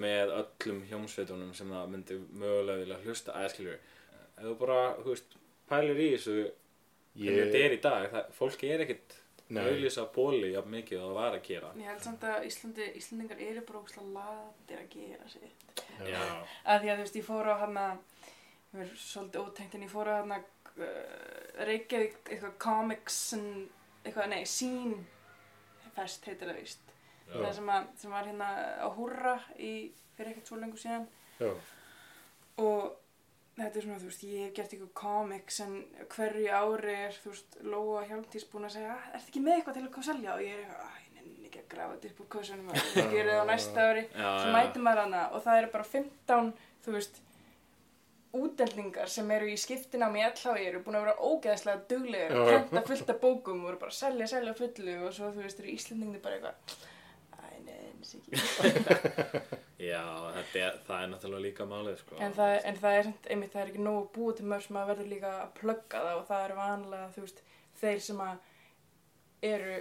með öllum hljómsveitunum sem það myndi mögulega vilja hlusta, að skilur, ef þú bara, veist, pælir í þessu, hvernig þetta er í dag, það, fólki er ekkit Nei. auðlýsa bóli jafn mikið og það var að gera. Ég held samt að Íslandi, Íslandingar eru bara ógslag latir að gera sitt. Já. Að því að þú veist, ég fór á hana, það er svolítið ótengt en ég fór á hana uh, Reykjavík, eitthvað comics, en, eitthvað, nei, sín fest heitir það víst. Já. Það sem, að, sem var hérna á Húrra í, fyrir ekkert svo lengur síðan. já, Og þetta er svona, þú veist, ég hef gert eitthvað comics en hverju ári er, þú veist, Lóa Hjálmtís búin að segja, "Ah, ertu ekki með eitthvað til að koma selja? Og ég er eitthvað, "Æ, ég nenni ekki að grafa þetta upp úr kösunum og ég gerir það á næsta ári. Svo mætir maður hana og það eru bara 15 þú veist útdeldingar sem eru í skiptinámi í LHI eru búin að vera ógeðslega Já. prenta fullt af bókum og eru bara selja, selja fullu og svo þú veist eru Íslandingi bara eitthvað eins ekki (laughs) Já, þetta er, það er náttúrulega líka málið, sko. en það, en það er einmitt, það er ekki nógu búið til mörg sem að verður líka að plugga það og það er vanlega, þú veist, þeir sem að eru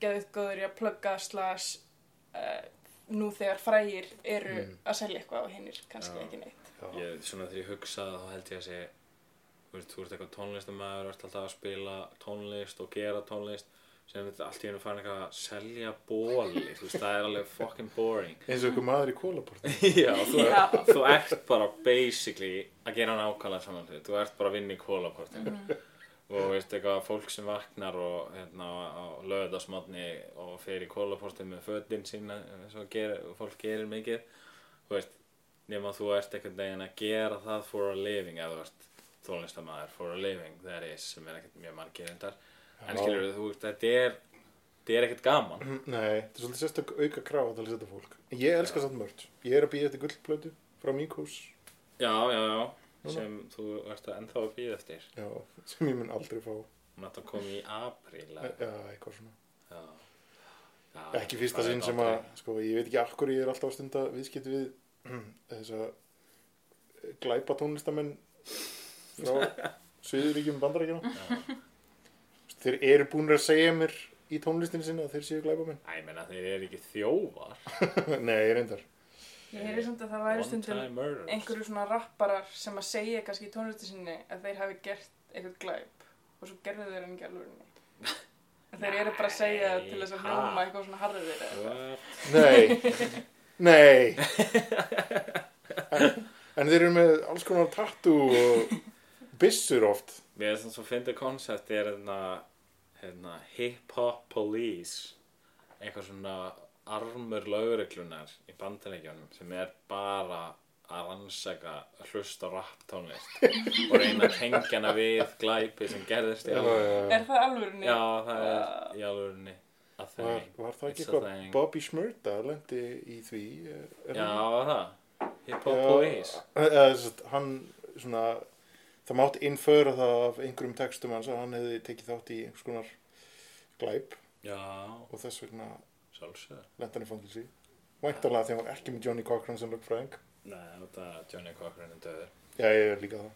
geðuð góður í að plugga slags uh, nú þegar frægir eru Mm. að selja eitthvað og hinnir kannski Já. ekki neitt já. Ég, svona þegar ég hugsa þá held ég að sé þú veist, þú ert eitthvað tónlistamæður, ert alltaf að spila tónlist og gera tónlist sem þetta allt í hennu farin eitthvað að selja bóli, þú veist, það er alveg fucking boring. (laughs) eins og ykkur maður í kólaporti (laughs) Já, þú, Já. þú ert bara basically að gera nákvæmlega saman hlut, þú ert bara að vinna í kólaportinu og veist eitthvað fólk sem vaknar og hérna á lögðasmátni og fer í kólaportinu með fötin sína eins og ger, fólk gerir mikið. Þú veist, nema þú ert einhvern veginn að gera það for a living eða þú ert tónlistamæður for a living. That is, sem er ekkert mjög margir endar en skilur þú þetta er þetta er ekkert gaman Nei, þetta er svolítið sérstök auka krafa til að setja fólk. En Ég elska samt mörgt. Ég er að býja eftir gullplötu frá Míkós, já, já, já, sem þú ert að ennþá að býða eftir já, sem ég mun aldrei fá. að koma í apríl Já, eitthvað svona. já. Já, Ekki fyrsta sinn sem að, sko, ég veit ekki akkur ég er alltaf að stunda viðskipti við (clears throat) þess að glæpa tónlistamenn frá (laughs) Suðuríkjum bandarækjana. Þeir eru búin að segja mér í tónlistin sinni að þeir séu glæpamenn. Æ, ég meina þeir eru ekki þjófar (laughs) Nei, ég reyndar. Ég heyri samt að það væri stundum einhverju svona rapparar sem að segja kannski í tónlistu sinni að þeir hafi gert eitthvað glæp og svo gerðu þeir ekki alveg en þeir eru bara að segja það til þess að hljóma eitthvað svona eða eitthvað. Nei, (laughs) nei. (laughs) En, en þeir eru með alls konar tattoo og byssur oft. Mér finnst það svo fyndið koncept er hérna, hérna hip-hop police eitthvað svona armur lögreglunar í bandaríkjónum sem er bara að rannsaka hlusta á rap tónlist og reyna að tengja hana við glæpi sem gerðist í já. Er það alvörinni? Já, það er í alvegurni að Var, var það ekki eitthvað. Bobby Smurda lendi í því? er Já, hann- var það Hip-hop police sem sagt, hann svona það mátt innföra það af einhverjum textum hans að hann hefði tekið þátt í einhvers konar glæp. Já, og þess vegna sjálfsögur lenda hann í fangilsi væntanlega þegar hann var ekki með Johnny Cochran sem lögfræðing. Nei, þetta Johnny Cochran er döður já, ég er líka það.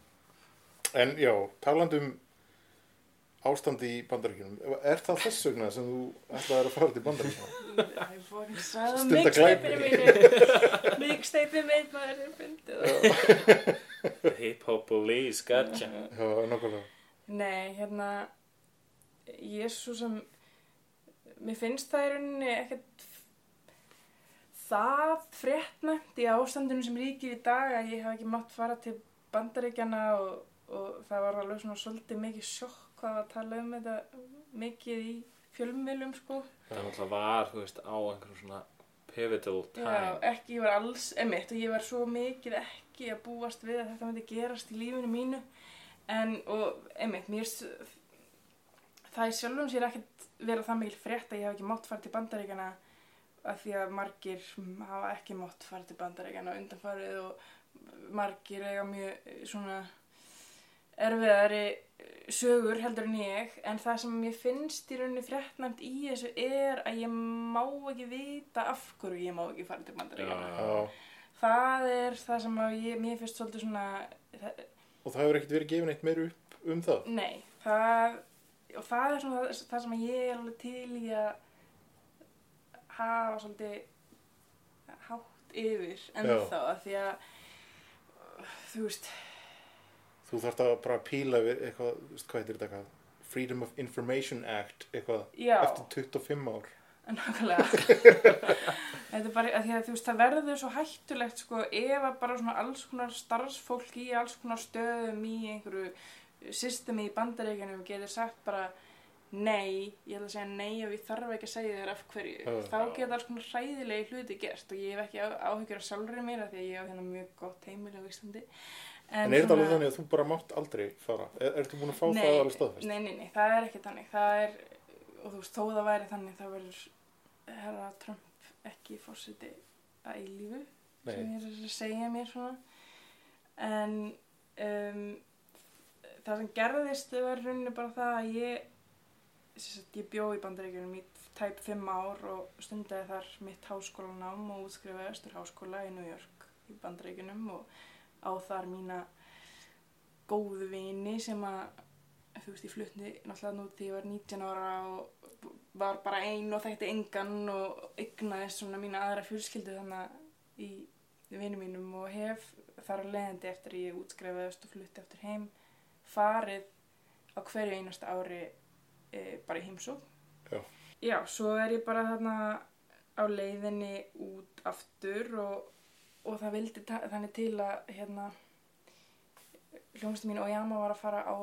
En já, talandi um ástandi í bandaríkjunum er það þess vegna sem þú ætlaðir að fara til bandaríkjunum? Æ, fókin sagði Stunda mixtapeinu mínu. Mixtapeið mitt maður er fyndið Hip-hop police, gotcha. Já, nokkulega Nei, hérna ég er svo sem mér finnst það í rauninni ekkert það fréttnæmt í ástandinu sem ríkir í dag að ég hef ekki mátt fara til bandaríkjana og, og það var alveg svona svolítið mikið sjokk hvað var að tala um þetta mikið í fjölmiðlum sko. Það var, þú veist, á einhverjum svona pivotal time. Já, ekki, ég var alls emitt ég var svo mikið ekki að búast við að þetta myndi gerast í lífinu mínu en, og emitt, mér það er sjálfum sér ekkert vera það mikil frétt að ég hef ekki mátt fara til bandaríkjana af því að margir hafa ekki mátt fara til bandaríkjana undanfarið og margir eiga mjög svona erfiðari eh, sögur heldur en ég en það sem ég finnst í rauninni fréttnæmt í þessu er að ég má ekki vita af hverju ég má ekki fara til bandaríkjana Já. já, það er það sem að ég, mér finnst svolítið svona það, og það hefur ekkert verið gefin eitt meir upp um það nei, það og það er svona það, það sem að ég er alveg til í að hafa svolítið hátt yfir en Já. þá að því að þú veist þú þarft að bara píla við eitthvað, hvað heitir þetta eitthvað? Freedom of Information Act eitthvað Já. eftir 25 ár. (laughs) Nákvæmlega. (laughs) Bara að því að þú veist það verður svo hættulegt sko ef að bara svona alls konar starfsfólk í alls konar stöðum í einhverju systemi í bandaríkjanum getur sagt bara nei, ég ætla að segja nei og ég þarf ekki að segja þér af hverju. Já. þá geta alls konar hræðilegi hluti gerst og ég hef ekki áhyggjur af sjálfurinn mér af því að ég hef hérna mjög gott heimili á Íslandi en, er þetta alveg þannig að þú bara mátt aldrei fara er, ertu búin að fá það alveg staðfest Nei, nei, nei, það er ekki þannig. Það er, og þú veist, þó það væri þannig, það verður herra Trump ekki fórseti að eilífu, Nei. sem ég er að segja mér svona. En um, það sem gerðist var rauninni bara það að ég, sagt, ég bjó í bandaríkjunum í tæp fimm ár og stundaði þar mitt háskólanám og útskrifaði östur háskóla í New York í bandaríkjunum og á þar mína góðu vini sem að þú veist, ég flutti náttúrulega nú þegar ég var 19 ára og var bara ein og þekkti engan og eignaðist svona mína aðra fjölskyldu þannig í vinum mínum og hef þar að leiðandi eftir ég útskrifaðist og flutti eftir heim farið á hverju einasta ári e, bara í heimsók. Já. Já, svo er ég bara þarna á leiðinni út aftur og, og það vildi þannig til að hérna hljómsveit mín og Jama var að fara á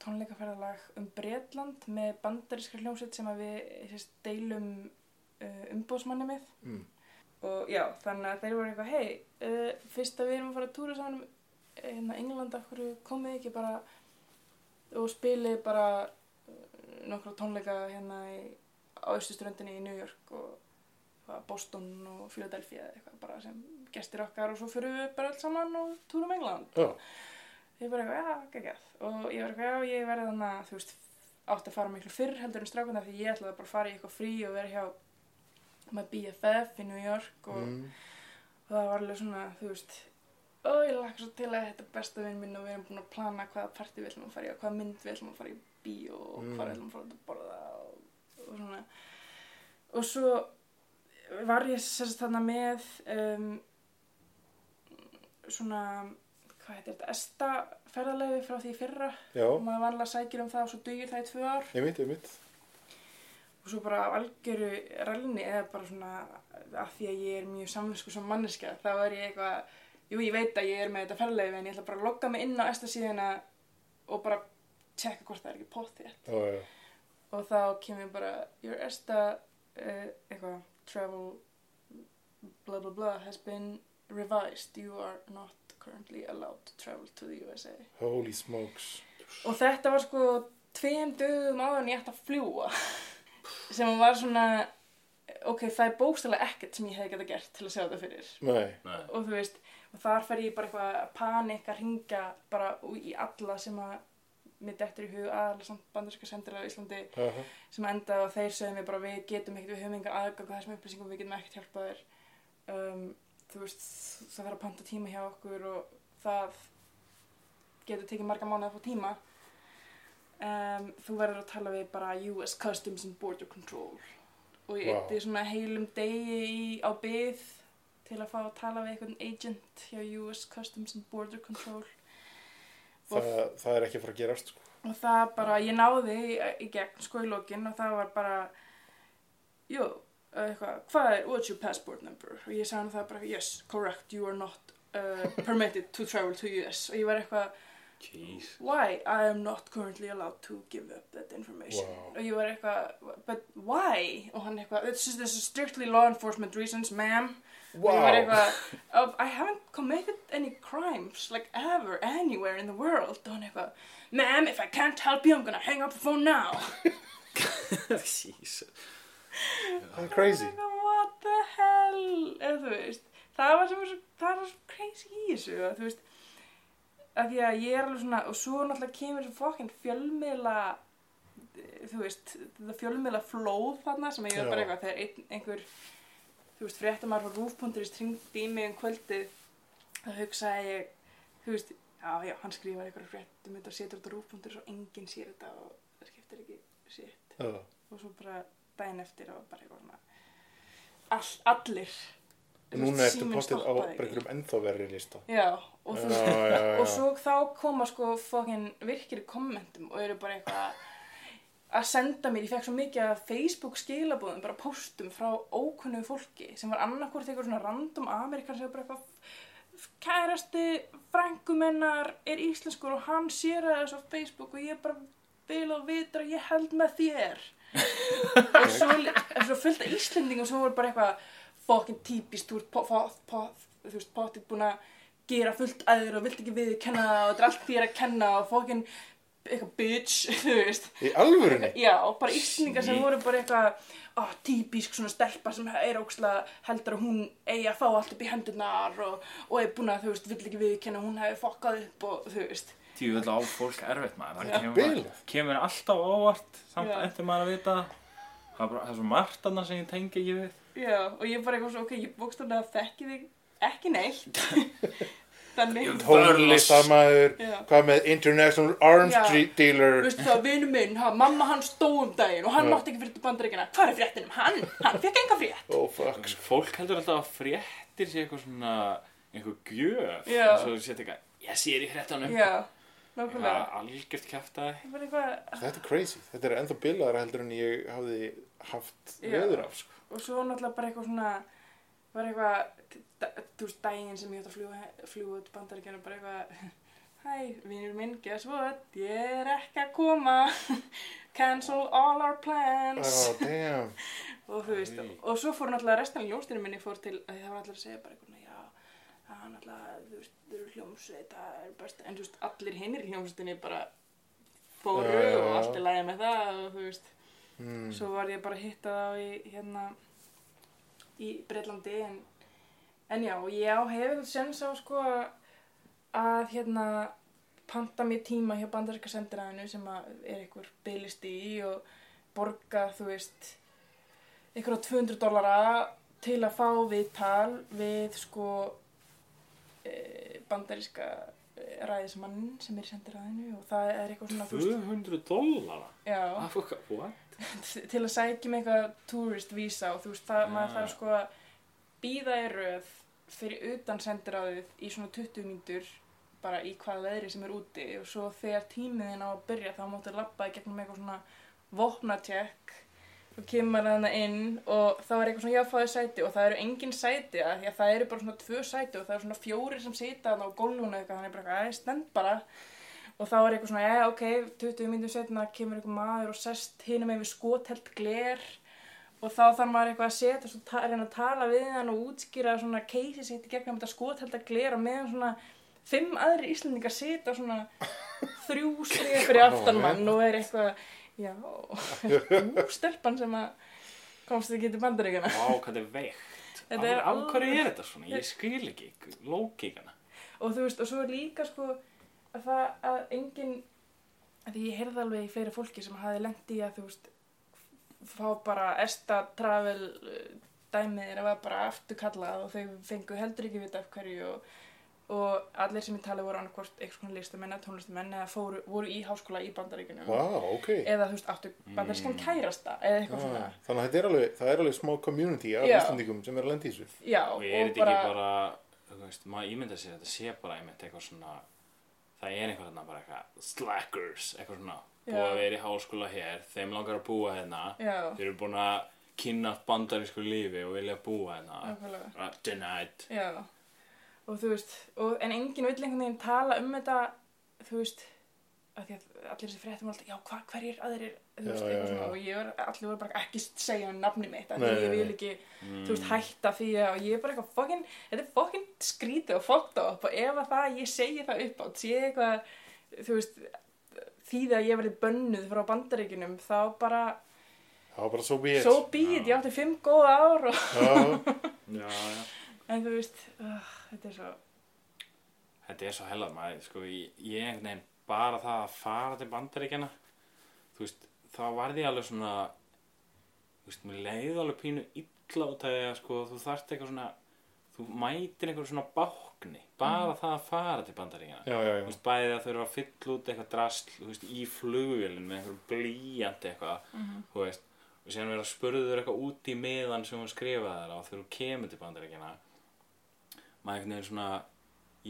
tónleikaferðalag um Bretland með bandaríska hljómsveit sem við sérst, deilum uh, umbóðsmanni með Mm. og já, þannig að þeir voru eitthvað hei, uh, fyrst að við erum að fara að túra saman hérna, England, af hverju komið ekki bara og spilið bara uh, nokkra tónleika hérna í, á austuströndinni í New York og hvað, Boston og Philadelphia eitthvað bara sem gestir okkar og svo fyrir við bara alls saman og túrum England Já, ég bara eitthvað, já, geggjað og ég var eitthvað, já, ég verði þannig að þú veist átti að fara miklu fyrr heldur en strákuna því ég ætlaði bara að fara í eitthvað frí og vera hjá með BFF í New York og, mm. og það var alveg svona, þú veist ó, ég lakka svo til að þetta er besta vinn minn og við erum búin að plana hvaða partí við ætlum að fara í og hvaða mynd við ætlum að fara í bíó og Mm. hvað við ætlum að fara að borða og, og svona og svo var ég sérst þarna með um, svona hvað heitir þetta, esta ferðalegi frá því fyrra. Já, og maður vanlega sækir um það og svo dugir það í tvö ár. Ég mitt, ég mitt. og svo bara á algjöru rælni eða bara svona af því að ég er mjög samvinsku sem manneska þá er ég eitthvað, jú ég veit að ég er með þetta ferðalegi en ég ætla bara að logga mig inn á esta síðuna og bara tjekka hvort það er ekki Já, já, og þá kemur bara your esta uh, eitthvað travel blah blah blah has been revised you are not currently allowed to travel to the USA holy smokes. og þetta var sko tveim dögum áður en ég ætti að fljúa sem var svona ok, það er bókstælega ekkert sem ég hefði geta gert til að sjá þetta fyrir. Nei, Nei. og þú veist, og þar fer ég bara eitthvað að panik að ringa bara í alla sem að mér dettur í hug aðalega samt bandarska sendir á Íslandi aha, sem enda og þeir sögðu mér bara við getum ekkert, við höfum enga aðgang á þessum upplýsingum, við getum ekkert hjálpað þér. Um, þú veist, það þarf að panta tíma hjá okkur og það getur tekið marga mánuð að fá tíma um, þú verður að tala við bara US Customs and Border Control og ég wow. svona heilum degi í, á byð til að fá að tala við einhvern agent hjá US Customs and Border Control það, það er ekki fara að gerast, sko. og það bara, ég náði í, gegn í lokin og það var bara jú, eitthvað hvað er, what's your passport number? Og ég sagði hann það bara, yes, correct, you are not uh, permitted to travel to US og ég var eitthvað, Jeez. why, I am not currently allowed to give up that information. Wow. og ég var eitthvað, but why? Og hann eitthvað, this is, strictly law enforcement reasons, ma'am. Og ég var eitthvað, oh, I haven't committed any crimes like ever anywhere in the world. Og hann eitthvað, ma'am, if I can't help you I'm gonna hang up the phone now. (laughs) Jesus. (laughs) Það er crazy. What the hell? Eða þú veist, það var sem það var svo crazy í þessu og þú veist að því að ég er alveg svona og svo náttúrulega kemur þessu fokkin fjölmiðla þú veist, fjölmiðla flóð þarna sem ég er bara eitthvað þegar ein, einhver þú veist, fréttamar frá rúf.is tringdi í mig um kvöldið þá hugsaði ég þú veist, já, já, hann skrifar eitthvað frétt um þetta og setur þetta rúf.is og enginn sér þetta og það skiptir ekki sitt Já, og svo bara daginn eftir og bara eitthvað svona all, allir núna ertu postið á einhverjum ennþá verri lista. já, og, þú, Já, já, já. og svo þá koma sko fokkin virkir kommentum og eru bara eitthvað að senda mér, ég fekk svo mikið af Facebook skilabóðum, bara póstum frá ókunnu fólki sem var annarkvort eitthvað svona random Amerikan sem bara eitthvað kærasti frængumennar er íslenskur og hann sér það þessu á Facebook og ég bara vil og vitur að ég held með þér og svo, svo fullt af Íslendingum sem voru bara eitthvað fokkin típist, þú veist, potið búin að gera fullt aður og vilt ekki við kenna það og þetta er allt þér að kenna og fokkin eitthvað bitch, (laughs) þú veist. Í alvörunni? Já, bara Íslendingar sem voru bara eitthvað ó, típisk svona stelpa sem er ókslega heldur að hún eigi að fá allt upp í hendurnar og, og er búin að, þú veist, vill ekki viðkenna hún hefði fokkað upp og, þú veist Tíu vil á fólk erfitt maður. Það kemur, kemur alltaf á óvart, samt eftir maður að vita. Það er, bara, það er svo margt annað sem ég tengi ekki við. Já, og ég bara eitthvað svo, ok, ég bókstaflega þekki þig ekki neitt (laughs) Þannig, Tónlistamæður, Já. hvað með International Arms Já. Dealer. veistu það, vinu minn, ha, mamma hann stóð um daginn og hann Já. mátti ekki fyrir til bandaríkina Hvað er fréttin um hann? Hann fekk enga frétt Oh fuck. Fólk heldur alltaf að fréttir sé eitthvað svona, einhver gjöf. Já. En svo setja eitthvað, ég sé þér í fréttanum. Já, nákvæmlega. algjört Bara eitthvað, Þetta er crazy. Þetta er ennþá bilaðara heldur en ég hafði haft veður af, sko. og svo náttúrulega bara eitthvað svona, bara eitthvað, þú veist, daginn sem ég átt að fljúga út bandaríkjana, bara eitthvað, (laughs) hæ, vinur minn, guess what, ég er ekki að koma, (laughs) cancel all our plans. Oh, damn. (laughs) og þú veist, Æ. og svo fór náttúrulega restan af ljónstinu minni fór til, að það var allir að segja bara eitthvað, já, það er náttúrulega, þú veist, þau eru hljómsveit, það er best, en þú veist, allir hinnir hljómsveitinni bara fóru Já, já, og já. allt er lægi með það og þú veist, Mm. svo var ég bara að hitta þá í, hérna, í Breitlandi, en, en já, ég á hefur sens á, sko, að, hérna, panta mér tíma hjá bandaríska sendiræðinu sem er einhver bygglisti í og borga, þú veist, einhverja 200 dollara til að fá viðtal við sko bandaríska e, ræðismann sem er í sendiræðinu og það er eitthvað svona, þú veist, 200 dollara já, what? (laughs) til að sækja með eitthvað tourist visa og þú veist, það, Já. maður þarf sko að býða í röð fyrir utan sendiráðið í svona 20 mínútur bara í hvað veðri sem er úti og svo þegar tímiðin á að byrja þá máttu í gegnum eitthvað svona vopnatjekk og kemur þarna inn og þá er eitthvað svona jáfáði sæti. Og það eru engin sæti að því að það eru bara svona tvö sæti og það eru svona fjóri sem sita á gólfuna eitthvað. Þannig bara, að stend bara. Og þá er eitthvað svona, já, ok, 20 minnum setna kemur eitthvað maður og sest hinum með skothelt gler. Og þá þarf maður eitthvað að setja og reyna að tala við hann og útskýra svona keisi sitt í gegnum þetta skothelta gler og meðan svona fimm aðri íslendingar sita svona (laughs) þrjú skrið fyrir aftan mann og er eitthvað, já, (laughs) ú, stelpan sem að komst ekki til bandaríkjana. Vá, hvað þetta er veikt Þetta er Af hverju er þetta svona? Ég skil ekki lókíkana og þú veist, og svo er líka sko að það að engin að því ég heyrði alveg í fleiri fólki sem hafi lent í að þú veist fá bara esta travel uh, dæmið er að vera bara afturkallað og þau fengu heldur ekki vita af hverju og, og allir sem ég tala voru annarkvort eitthvað svona listamenn eða tónlistamenn eða fóru, voru í háskóla í bandaríkunum Vá, ok. eða þú veist áttu bandarískan kærasta eða eitthvað Ah, svona þannig að þetta er alveg, það er alveg smá community af Já. Íslandingum sem er að lenda í þessu. já Og er þetta ekki bara, þú veist, maður ímynda sér að þetta sé bara einmitt eitthvað svona Það er einhver hérna bara eitthvað slackers, eitthvað svona. Búið að vera í háskóla hér, þeim langar að búa hérna. Já, Þeir eru búin að kynna bandarísku lífi og vilja búa hérna nákvæmlega Bara, Denied Já, og þú veist, og, en enginn vill einhvern veginn tala um þetta, þú veist, að því að allir þessi fréttum alltaf, já, hva, hverjir aðrir, þú Já, veist, já, eitthvað svona, já. og ég var, allir voru bara ekki segja nafni mitt, að Nei, ég nei, vil ekki, Mm. þú veist, hætta því að, og ég er bara eitthvað fokkin, þetta er fokkin skrítið og fokkt á upp, og ef að það, ég segi það upp átt, sé eitthvað, þú veist, því að ég verði bönnuð frá bandaríkinum, þá bara, Það var bara svo býð. so be it, ég átti fimm góða ár og, Já, (laughs) Já, já en þú veist, uh, þetta er svo, Þetta er svo hellað maður, sko, ég, ég einhvern veginn bara það að fara til bandaríkjana, þú veist, þá varði ég alveg svona, þú veist, mér leiði alveg pínu illa út af því að, sko, þú þarft eitthvað svona, þú mætir einhver svona bákni, bara það að fara til bandaríkjana. já, já, Þú já. veist, bæði að þurfa að fylla út eitthvað drasl, þú veist, í flugvélinn með einhverjum blíjandi eitthvað, þú veist, og síðan vera að spurður eitthvað út í miðan sem hún skrifaði þér á þegar þú kemur til bandaríkjana. Maður einhvern veginn svona,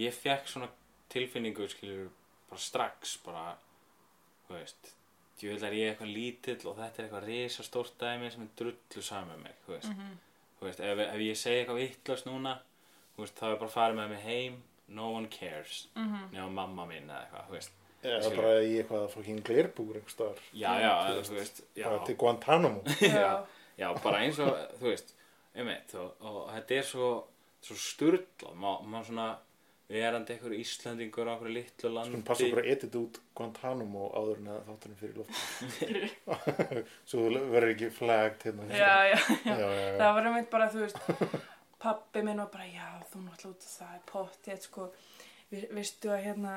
ég fekk svona tilfinningu, skilur, bara strax, bara, þú veist, ég vil að ég er eitthvað lítill og þetta er eitthvað risastórt dæmi sem er drullu saman með mig, þú veist. Þú veist, ef, ef ég segi eitthvað vittlust núna, þú veist, þá er bara að fara með mig heim, no one cares, nema mamma mín eða eitthvað, þú veist. Það er bara í eitthvað einhver staðar. Já, já, eða, þú veist, já. Bara til Guantanamo. (laughs) já, Já, bara eins og, þú veist, einmitt, og, og þetta er svo, svo sturlað, má, má svona verandi einhver Íslandingur á einhverju litlu landi. Skulum passa okkur að edit út Guantanamo áður en að þáttunum fyrir loft. (laughs) Svo þú verður ekki flagged hérna. já, já, já, já, já. það var einmitt bara, þú veist, pappi minn var bara, já, þú náttúrulega út af það er pottið, sko, Vi, veistu að hérna,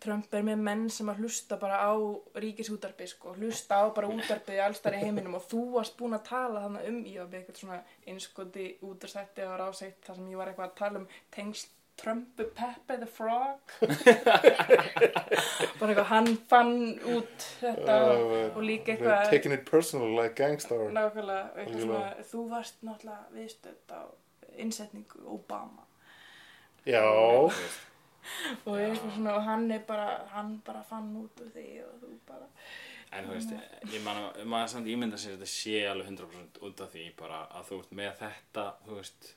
Trump er með menn sem að hlusta bara á ríkisútarpi, sko, hlusta á bara útarpið allstar í heiminum og þú varst búin að tala þannig um, ég var með eitthvað svona einskoti útarsætti og rásætt þar sem ég var eitthvað að tala um tengsl Trump Pepe the Frog (laughs) bara eitthvað, hann fann út þetta og, og líka eitthvað Taking it personal like gangstar. Nákvæmlega, og eitthvað svona, Algjörlega. þú varst náttúrulega viðstödd á innsetningu Obama. Já, og, svona, og hann er bara hann bara fann út úr því og þú bara En þú veist, ég man að maður samt ímynda sér að þetta sé alveg 100% út af því bara að þú veist með þetta, þú veist,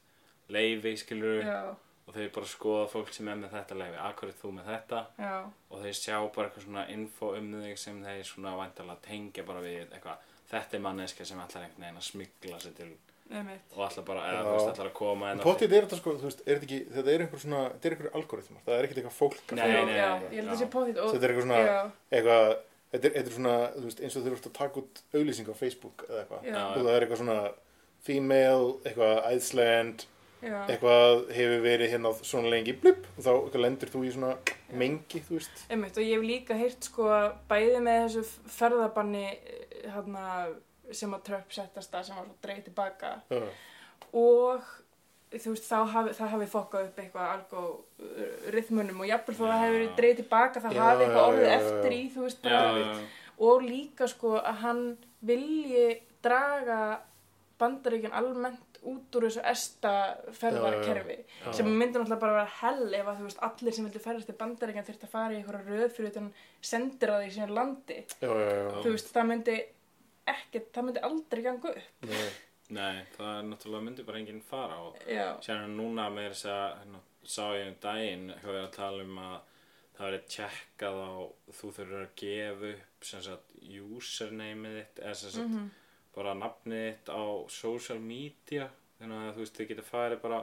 leifi skilur já, og þeir bara skoða fólk sem er með þetta leifi, akkur er þú með þetta? Já, og þeir sjá bara eitthvað svona info um þig sem þeir svona væntalega tengja bara við eitthvað, þetta er manneska sem ætlar einhvern veginn að smigla sér til og ætlar bara, eða þú veist, ætlar að koma En potið er þetta sko, þú veist, er þetta ekki, þetta er einhver svona, þetta er einhver algoritmar, það er ekkert eitthvað fólk að Nei, nei, já, nei, ég held já. að sé póðið og Þetta er eitthvað svona, eitthvað, þetta er, þetta er svona, þú veist, eins og þú ert að taka út auglýsing á Facebook eða eitthvað. Það er eitthvað svona female, eitthvað Iceland, já, eitthvað hefur verið hérna svona lengi, blip, og þá lendur þú í svona mengi, þú veist. einmitt og ég hef líka heyrt sko bæði með þessu ferðabanni hérna sem að Trump settast að sem var svo dreig tilbaka Já, og þú veist, þá hafi, það hafi fokkað upp eitthvað algoritmunum og jafnvel þó það Já. hefur dreig tilbaka það Já, hafi eitthvað já, orðið já, já. eftir í, þú veist, Já, bara, já, já. og líka sko að hann vilji draga bandaríkjan almennt út úr þessu esta ferðarkerfi Já. sem myndi náttúrulega bara vera hell ef að þú veist allir sem vildi ferðast til bandaríkjan þurfti að fara í einhverja röð fyrir utan sendir að því sínu landi já, já, já. þú veist það myndi ekkert, það myndi aldrei ganga upp Nei. Nei, það er náttúrulega myndi bara enginn fara og já, Sérna núna með þess að hérna, sá ég um daginn við að tala um að það verið tjekkað á þú þurfur að gefa upp sem sagt usernameið þitt eða sem sagt Mhm. bara nafnið þitt á social media þannig að þú veist þið getur farið bara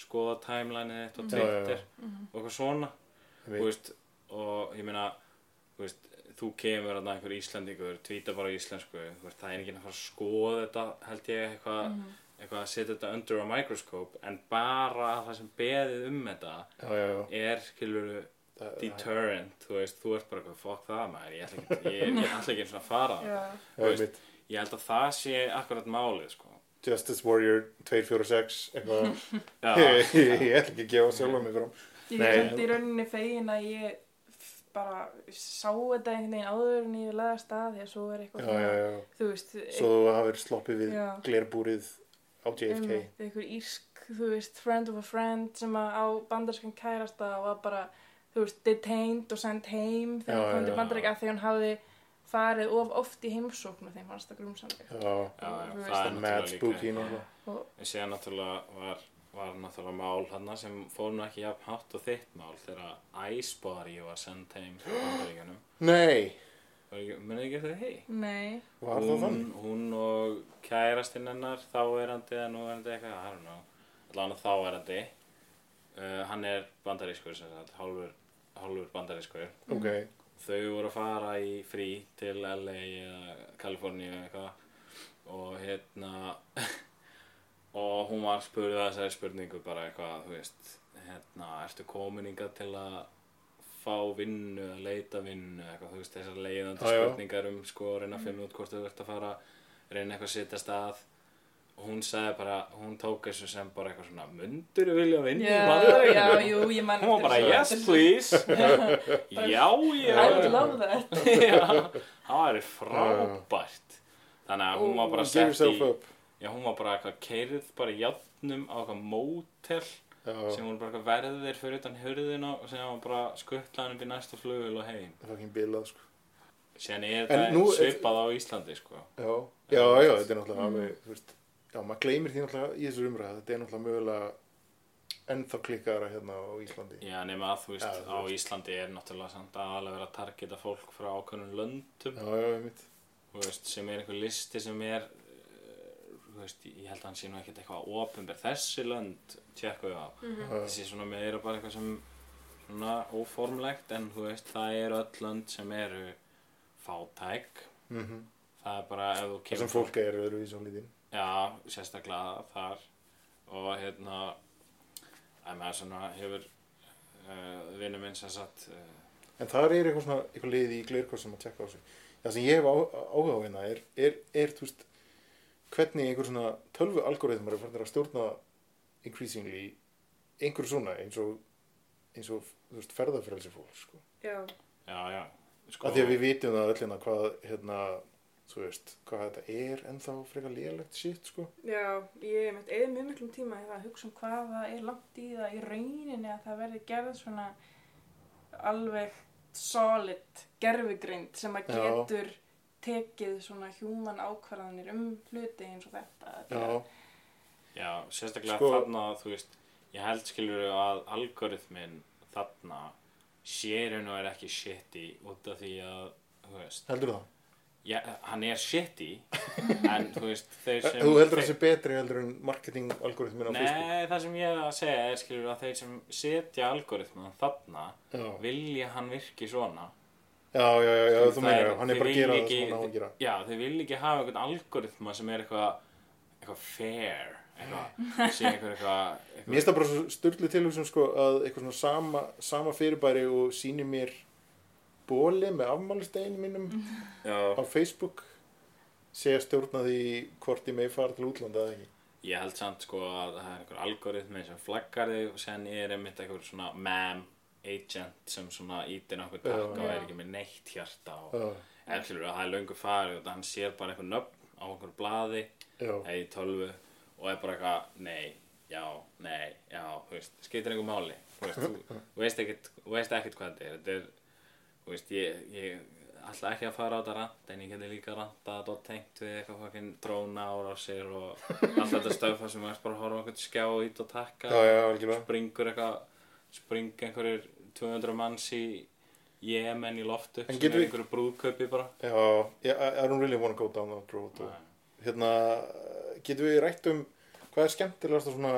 skoða timelineið þitt á Já, já, já. Twitter og eitthvað svona veit. veist, og ég meina þú veist, þú kemur að einhver Íslandingur tvíta bara á íslensku þú veist, það er enginn að fara að skoða þetta held ég eitthvað Mhm. eitthvað að setja þetta under a microscope en bara það sem beðið um þetta Já, já, já. er skilur deterrent, þú veist, þú ert bara eitthvað fuck það maður, ég ætla ekki, ég, ég ætla ekki eins og að fara já, Já, ég held að það sé akkurat málið sko. Justice Warrior 246, eitthvað. Ég, (laughs) ég ætla ekki að gefa sjálfa mig fram. ég er samt í rauninni fegin að ég bara sá þetta einhvern veginn áður en ég laði að stað því að svo er eitthvað Já, já, já. þú veist, Svo þú hafið sloppið við glerbúrið á JFK. einmitt, einhver írsk, þú veist, friend of a friend sem að á bandarskan kærasta og var bara, þú veist, detained og sent heim þegar hann kom til bandaríka af því hann hafði farið of oft í heimsókn og þeim fannst það grumsandi Já, það er mad spooky og En síðan náttúrulega var, var náttúrulega mál hann sem fór nú ekki jafn hátt og þitt mál þegar Icebody var sendt heim frá bandaríkjunum. (gasps) Nei, Munið ekki eftir því? nei, var það hún, þannig? hún og kærastinn hennar þáverandi eða núverandi eitthvað, I don't know. Allavega þáverandi. Uh, hann er bandarískur sem sagt, hálfur, hálfur bandarískur. Ok, Þau voru að fara í frí til LA eða Kaliforníu eða eitthvað og hérna (laughs) og hún var spurðið að þessari spurningu bara eitthvað, þú veist hérna, ertu komin hingað til að fá vinnu, að leita vinnu? Eitthvað, þú veist, þessar leiðandi Já, já. spurningar um sko, að reyna að finna út hvort þú ert að fara reyna eitthvað að setja stað. Og hún sagði bara, hún tók þessu sem bara eitthvað svona, mundur vilja vinnu í já, Bandaríkjunum?" já, jú, ég man Hún var bara, yes please. (laughs) Já, ég I would love that. (laughs) Já, það væri frábært. Þannig að hún var bara give sett yourself í up. Já, hún var bara eitthvað keirð bara í játnum á eitthvað mótel Já, sem hún bara eitthvað verðir fyrir utan hurðina og sem hún bara skuttlaði upp í næsta flugul og heim. Fucking bilað, sko. Síðan er En þetta nú- svipað á Íslandi, sko. Já, já, já, þetta er náttúrulega alveg, þú veist, já, maður gleymir því náttúrulega í þessu umræða, þetta er náttúrulega mögulega ennþá klikkaðara hérna á Íslandi. Já, nema að þú veist, Já, þú á Íslandi er náttúrulega samt aðalega verið að targeta fólk frá ákveðnum löndum. Já, já, ég mitt. þú veist, sem er einhver listi sem er veist, ég held að hann sé nú ekkert eitthvað ofinber þessi lönd tjekku við á. Þessi svona meira bara eitthvað sem svona óformlegt en þú veist, það eru öll lönd sem eru fátæk. Mm það er bara ef þú Það kemur sem fólk er öðruvísi á lítinn. já, sérstaklega þar. Og hérna að maður svona hefur uh, vinnu minn sem sagt uh, En það er eitthvað svona, eitthvað liði í glerkors sem að tjekka á sig. Það sem ég hef áhuga á hérna er, er, er, þú veist, hvernig einhver svona tölvu algoritmar er farin að stjórna increasingly einhver svona eins og, eins og, þú veist, ferðarfrelsi fólk, sko. Já, já, já sko, Af því að við vitum það öll hérna hvað, hérna, þú veist, hvað þetta er ennþá frekar lélegt shit, sko. já, ég mitt eða mjög miklum tíma að hugsa um hvað það er langt í það í rauninni að það verði gerð svona alveg solid gerfugrind sem að Já. Tekið svona human ákvarðanir um hluti eins og þetta. Já, Já, sérstaklega Sko- þarna, þú veist, ég held skilur að algoritminn þarna sérinn og er ekki shitty út af því að, þú veist, heldur það? já, hann er shitty, (laughs) en þú veist, þeir sem... Þú heldur það sé betri heldur en marketing algoritmin á Facebook? Nei, það sem ég er að segja er skilur að þeir sem setja algoritmann þarna Já, vilja hann virki svona. Já, já, já, já þú meina, hann er bara að gera það sem hann á að gera. Já, þeir vilja ekki hafa einhvern algoritma sem er eitthvað eitthvað fair, eitthvað, sé einhver eitthvað, Mér eitthvað finnst það bara svo styrlu tilhugsun sko að eitthvað svona sama, sama fyrirbæri og sýni mér bóli með afmælisteginu mínum Já, á Facebook sé að stjórna því hvort ég megi fara til útlanda eða ekki. Ég held samt sko að það er einhver algoritmi sem flaggar þig og sen er einmitt einhver svona mam agent sem svona ítir nokkuð takk og er ekki með neitt hjarta og skilur að það er löngu farið og hann sér bara einhver nöfn á einhver blaði. Já, eða í tölvu. Og er bara eitthvað nei, já, nei, já, skiptir einhver máli. Þú veist, þú, (laughs) þú veist ekkert, hvað þetta er. Þetta er, þú veist, ég, ég ætla ekki að fara á þetta rant en ég geti líka rantað og tengt við eitthvað fokkin dróna ára á sér og allt þetta (laughs) stöf þar sem maður bara horfa á einhvern skjá ít og takka já, já, algjörlega. springur eitthvað spring einhverjir 200 manns í Jemen í loftu sem er einhverju brúðkaupi bara. Já, I, don't really want to go down that road. Og, hérna, getum við rætt um hvað er skemmtilegast að svona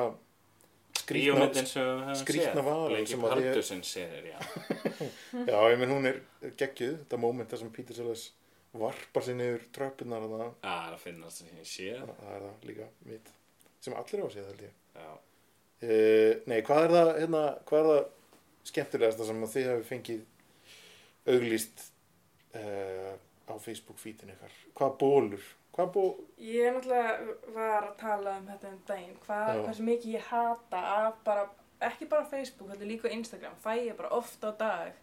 séð. varan Bleiki sem að ég- séður, já. (laughs) Já, ég menn hún er geggjuð, þetta moment þar sem Peter Sellers varpar sér niður tröppunar þannig að það finnast það sem ég sé. Það er það líka mitt. Sem allir á að séð held ég. Já, uh, Nei, hvað er það hérna, hvað er það skemmtilegasta sem að þið hafi fengið auglýst uh, á Facebook feedin ykkar? Hvað bólur, hvað ból Ég er náttúrulega var að tala um þetta um daginn, hvað, Já. hversu mikið ég hata af bara, ekki bara Facebook, þetta er líka Instagram, fæ ég bara oft á dag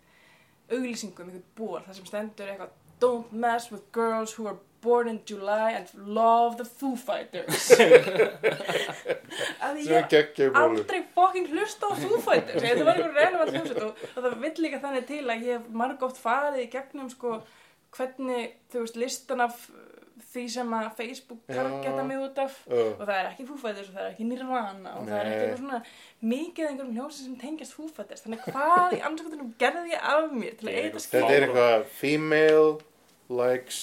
auglýsingum, einhvern ból, það sem stendur eitthvað Don't mess with girls who are born in July and love the Foo Fighters. (laughs) (laughs) Að ég aldrei fucking hlusta á Foo Fighters þetta var einhver relevant hljómsveit og, og það vill líka þannig til að ég hef margótt farið í gegnum sko hvernig, þú veist, listan af því sem að Facebook Já. targeta mig út af uh, og það er ekki Foo Fighters og það er ekki Nirvana og það er Nei. ekki svona mikið einhverjum hljómsveit sem tengjast Foo Fighters þannig hvað í anskotunum gerði ég af mér til að eitthvað- skil þetta er eitthvað female likes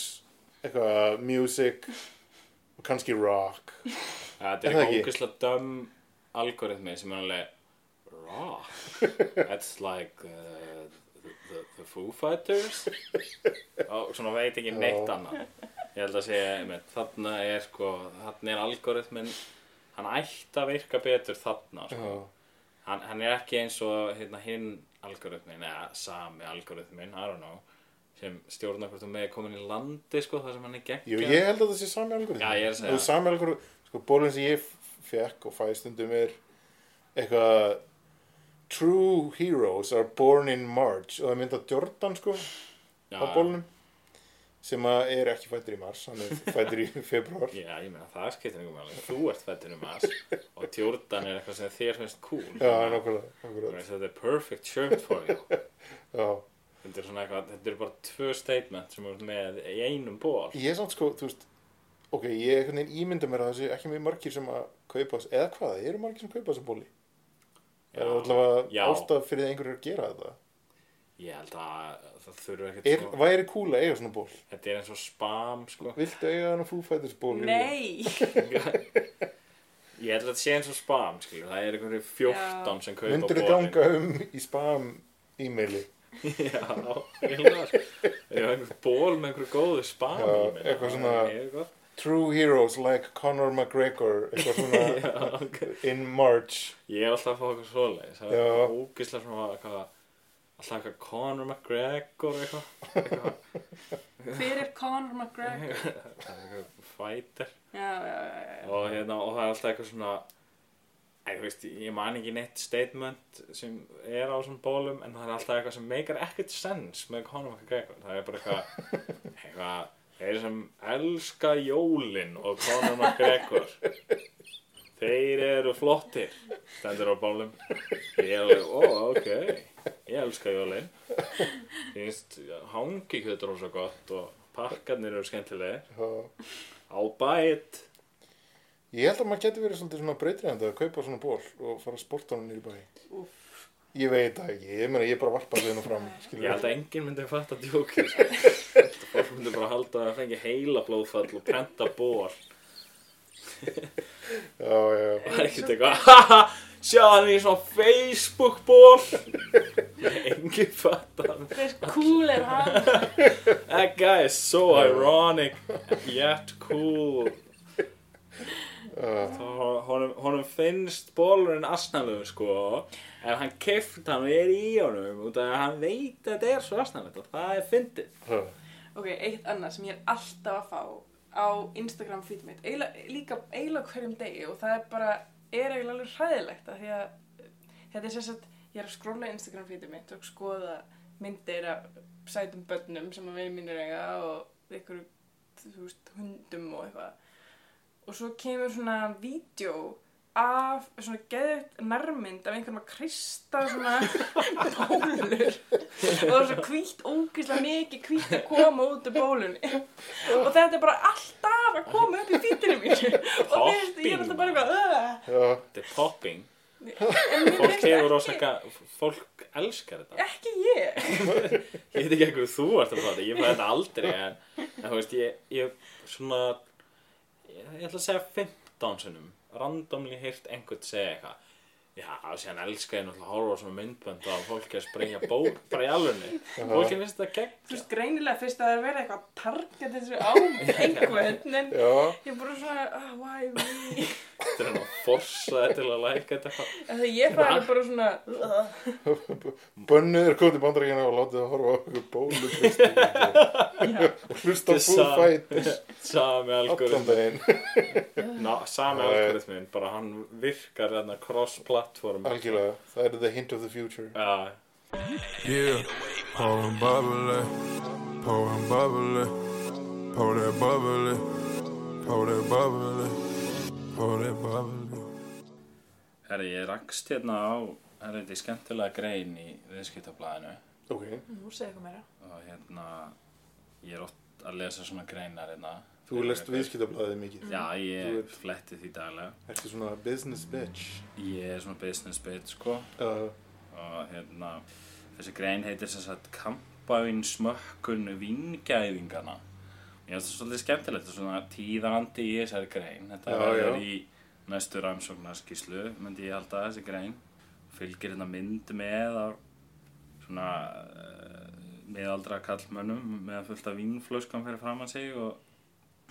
eitthvað music og kannski rock. Þetta Er það eitthvað ógeðslega döm algoritmi sem er alveg Raw (laughs) That's like uh, the, the, the Foo Fighters? Og svona veit ekki neitt annað. Ég held að segja, einmitt, þarna er sko, þarna er algoritmin hann ætti að virka betur þarna sko. Hann, hann er ekki eins og hérna, hinn algoritmin eða sami algoritmin, I don't know sem stjórnar hvort þú með komin í landi sko, það sem hann er gegn Jú, ég held að það sé sami er segja. Og sami algoritmi, sko, bólinn sem ég fekk og fæ stundum er eitthvað True heroes are born in March og það mynda Jordan, sko, Já, á bólunum sem að er ekki fættur í mars hann er fættur í (laughs) februar Já, ég meina það skiptir einhver máli. Þú ert fættur um mars og Jordan er eitthvað sem þér finnst cool. Já, veist, Þetta er perfect shirt for you. (laughs) Já, Þetta er svona eitthvað, þetta er bara tvö statement sem eru með í einum ból ég er samt sko, þú veist ok, ég einhvern veginn ímynda mér að það sé ekki mjög margir sem að kaupa þess, eða hvað, eru margir sem kaupa þessa bóli Já, er það allavega já. ástæð fyrir einhverju að gera þetta? Ég held að það þurfa ekkert er, svo væri cool að eiga svona ból Þetta er eins og spam sko. Viltu eiga þannig Foo Fighters ból Nei, (laughs) Ég held að þetta sé eins og spam skilur Það er einhverju 14 sem kaupa myndur þið bolinn. ganga um í spam e-maili (laughs) Já, eiginlega sko. Ég hef einhver ból með einhverju góðu spam Já, í mér. eitthvað svona-. True heroes like Conor McGregor eitthvað svona (laughs) Já, ok. in March Ég er alltaf að fá eitthvað svoleiðis Það Já. er ógislega svona eitthvað Alltaf eitthvað Conor McGregor eitthvað eitthvað hver er Conor McGregor? Það (laughs) er eitthvað fighter Já, já, já, já, já. og, hérna, og það er alltaf eitthvað svona Þú veist, ég man ekki neitt statement sem er á svona bólum en það er alltaf eitthvað sem meikar ekkert sens með Conor McGregor það er bara eitthvað (laughs) eitthvað, þeir sem elska jólin og Conor McGregor þeir eru flottir stendur á bólum. Ég er alveg, ó, ok ég elska jólin. Hangi kjötur rosa gott og pakkarnir eru skemmtilegir. Já. Ég held að maður geti verið svolítið svona breytriðandi að kaupa svona ból og fara að sporta hann nýri bæ. Ég veit það ekki, ég meina ég bara varpa þau nú fram, skilur Ég held að enginn myndi fatta djókið sko. (laughs) Þetta fólk myndi bara halda að fengi heila blóðfall og prenta ból Já, já, og það er ekkert eitthvað haha, sjá hann í svona Facebook ból enginn fatta það. Hvers cool er hann? That guy is so ironic yet cool Þá honum, honum finnst bólurinn asnalegu sko en hann keft hann og er í honum út af að hann veit að þetta er svo asnalegt og það er fyndið já. Ok, eitt annað sem ég er alltaf að fá á Instagram feed mitt, eiginlega, líka eiginlega hverjum degi og það er bara, er eiginlega alveg hræðilegt að því að þetta er sagt, ég er að skróla Instagram feedið mitt og skoða myndir af sætum börnum sem að vegi mínir eiga og ykkur, þú veist, hundum og eitthvað og svo kemur svona vídeo af svona geðið nærmynd af einhverjum að krista svona bólur. Og það er svo hvítt, ógeðslega mikið hvítt að koma út úr bólunni. Og þetta er bara alltaf að koma upp í fítinu mínu. Og finnst- ég er alltaf bara eitthvað Þetta er popping. Fólk hefur ósaka, fólk elskar þetta. Ekki ég. Ég veit ekki eitthvað þú ert að fá þetta, ég fæ þetta aldrei en, en þú veist, ég, ég svona ég, ætla að segja 15 sinnum. Randomly heyrt einhvern segja eitthvað Já, síðan elska ég náttúrulega að horfa á svona myndbönd og fólk er að sprengja bók bara í alvörni. Fólk er finnst þetta gegn. þú veist greinilega fyrst að það er verið eitthvað að targa þessu á (laughs) einhvern en já, ég er bara svona oh, why me Þetta er hann að forsa þetta til að læka þetta. þegar ég fæði bara svona "Ugh." bönnuð er komið til bandaríkina og látið að horfa á okkur bólu (laughs) og hlusta á fight Sami allan algoritmi. daginn, Ná, sami algoritmin, bara hann virkar þarna cross-platform. algjörlega, það er the hint of the future. Já, Yeah, pour and bubbly, pour and bubbly, pour that bubbly, pour that bubbly, pour that bubbly. herri, ég rakst hérna á, það er þetta skemmtilega grein í viðskiptablaðinu. Ok, nú segir eitthvað meira. Og hérna, ég er oft að lesa svona greinar hérna. Þú lest viðskiptablaðið mikið Já, ég fletti því daglega. ertu svona business bitch Ég er svona business bit, sko. uh, og hérna þessi grein heitir sem sagt kampavín smökkun vingæðingana ég finnst það svolítið skemmtilegt svona tíðarandi í þessari grein þetta Já, verður já. í næstu rannsóknarskíslu myndi ég halda þessi grein fylgir hérna mynd með af svona uh, miðaldra kallmönnum með fullt af vínflöskum fyrir framann sig og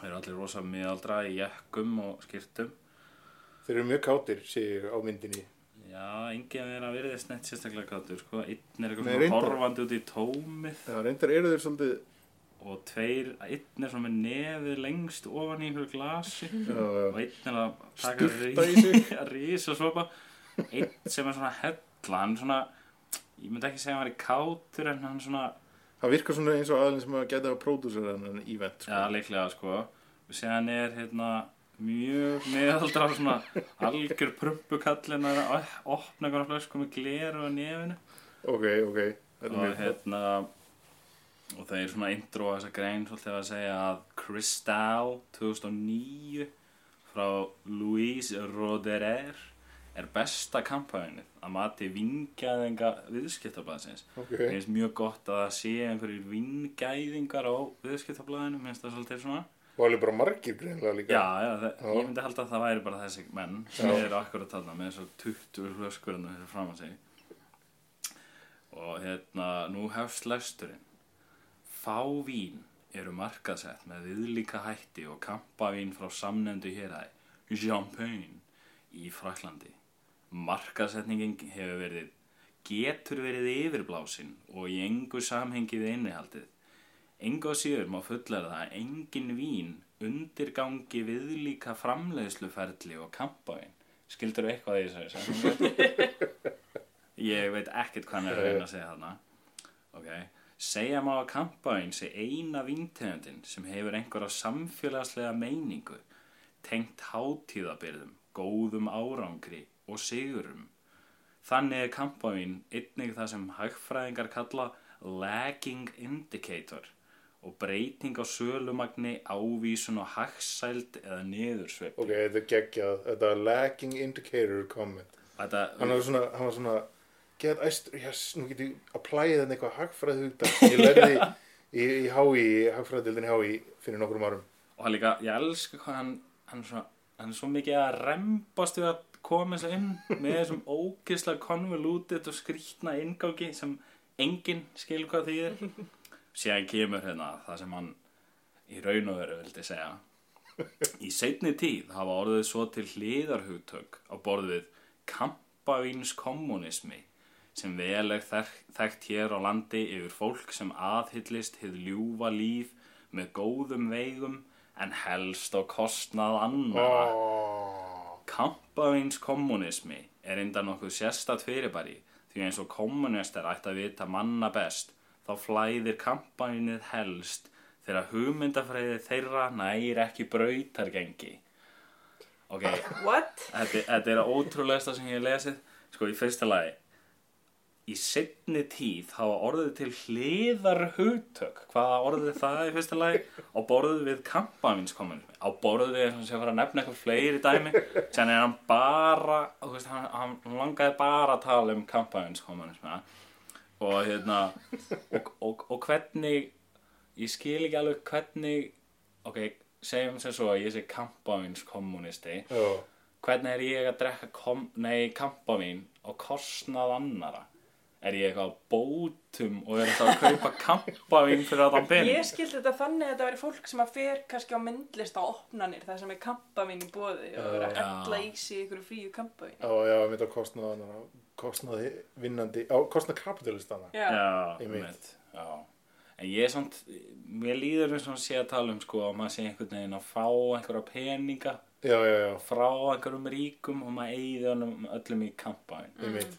þeir eru allir rosa miðaldra í jökkum og skýrtum þeir eru mjög kátir, sé ég á myndinni Já, enginn er að virðist neitt sérstaklega gáttur, sko. Einn er eitthvað horfandi út í tómið já, reyndar eru þeir svolítið og tveir, einn er svona með nefið lengst ofan í einhverju glasi og einn er að taka í sig. (laughs) að rísa sopa. Einn sem er svona hella, hann svona, ég myndi ekki segja að hann er kátur en hann svona, það virkar svona eins og aðeins sem að geta að pródúsera þennan event sko. já, leiklega, sko. Og séðan er hérna mjög meðaldra svona algjör prumpukallin að opna einhverja flösku með gleru á nefinu. ok, ok. Og hérna og það er svona intro að þessa grein svolítið að segja að Cristal 2009 frá Louise Roderer er besta kampæðinni að mati vingæðinga viðskiptablaðsins. Ok, mér finnst mjög gott að það sé einhverjir vingæðingar á viðskiptablaðinu mér finnst það svolítið svona og alveg bara margir greinlega líka. Já, já, Já. ég myndi halda að það væri bara þessi menn sem eru akkurat þarna með þessar 20 flöskurinn þessi fram að sig. Og hérna nú hefst lesturinn. Fá vín eru markaðsett með viðlíka hætti og kampavín frá samnefndu héræði Champagne í Fraklandi markaðsetningin hefur verið getur verið yfirblásin og í engu samhengi við innihaldið Engu að síður má fullera að engin vín undirgangi viðlíka framleiðsluferli og kampavín. Skildur þú eitthvað í þessu? setningu? (laughs) Ég veit ekkert hvað hann er að reyna að segja þarna. Ok. Segja má að kampavín sé eina víntegundin sem hefur einhverja samfélagslega meiningu, tengt hátíðabyrðum, góðum árangri og sigurum. Þannig er kampavín einnig það sem hagfræðingar kalla lagging indicator og breyting á sölumagni, ávísun og hagsæld eða niðursveiflu. Ok, þetta er geggjað, þetta er lacking indicator comment. Þetta, Hann var svona, hann var svona, get æst, yes, nú get ég að plæja þenni eitthvað hagfræð hugdag. Ég lærði í, í HÍ, hagfræðdildin í HÍ fyrir nokkrum árum. og hann líka, ég elska hvað hann, hann, er svona, hann er svo mikið að rembast við að koma sér inn með þessum ógislega konvolútið og skrýtna ingangi sem enginn skilur hvað því er. Síðan kemur hérna það sem hann í raun og veru vildi segja. Í seinni tíð hafa orðið svo til hliðarhugtök á borð við kampavínskommunismi sem vel er þek- þekkt hér á landi yfir fólk sem aðhyllist hið ljúfa líf með góðum veigum en helst á kostnað annara. Oh. Kampavíns kommunismi er enda nokkuð sérstætt fyrirbæri því eins og kommunistar ætti að vita manna best þá flæðir kampavínið helst þegar hugmyndafræði þeirra nægir ekki brautargengi. Ok, þetta, þetta er ótrúlegasta sem ég hef lesið. Sko, í fyrsta lagi, í setni tíð hafa orðið til hliðar hugtök. Hvaða orðið það í fyrsta lagi? Á borðið við kampavínskommunismi. Á borðið við, og sé að fara að nefna eitthvað fleiri dæmi. Sen er hann bara, þú veist, hann, hann langaði bara að tala um kampavínskommunismi. Og hérna, og, og, og hvernig, ég skil ekki alveg hvernig, ok, segjum sem svo að ég sé kampavínskommunisti Já. hvernig er ég að drekka kom, nei, kampavín á kostnað annara er ég eitthvað á bótum og er þetta að kaupa (laughs) kampavín fyrir að það pening Ég skildi þetta þannig að þetta væri fólk sem að fer kannski á myndlist á opnanir þar sem er kampavín í bóði og er að Já. hella í sig ykkur fríu kampavín. Já, já, mitt á kostnað, kostnað vinnandi, á kostnað kapitalistana. Já. einmitt, já en ég er samt, mér líður eins og að sé að tala um sko að maður sé einhvern veginn að fá einhverja peninga Já, já, já, frá einhverjum ríkum og maður eigði honum öllum í kampavín ég veit.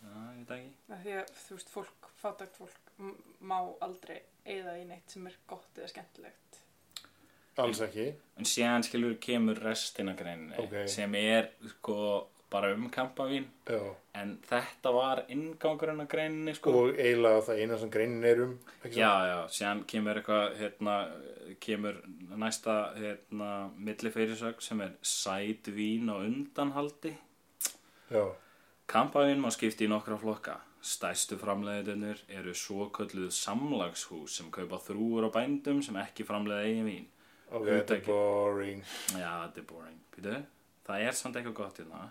já, ég veit ekki Af Því að þú veist, fólk, fátækt fólk má aldrei eyða í neitt sem er gott eða skemmtilegt. Alls ekki. En síðan skilur kemur restina greininni Ok. sem er sko bara um kampavín Já. en þetta var ingangurinn að greininni sko. Og eiginlega það eina sem greinin er um. Já, já, síðan kemur eitthvað hérna, kemur næsta hérna, millifyrirsögn sem er sætvín og undanhaldi Já. Kampavín má skipta í nokkra flokka Stærstu framleiðinir eru svo kölluð samlagshús sem kaupa þrúur á bændum sem ekki framleiða eigin vín Ok, þetta er boring. Já, þetta er boring. Býtu, það er samt eitthvað gott hérna.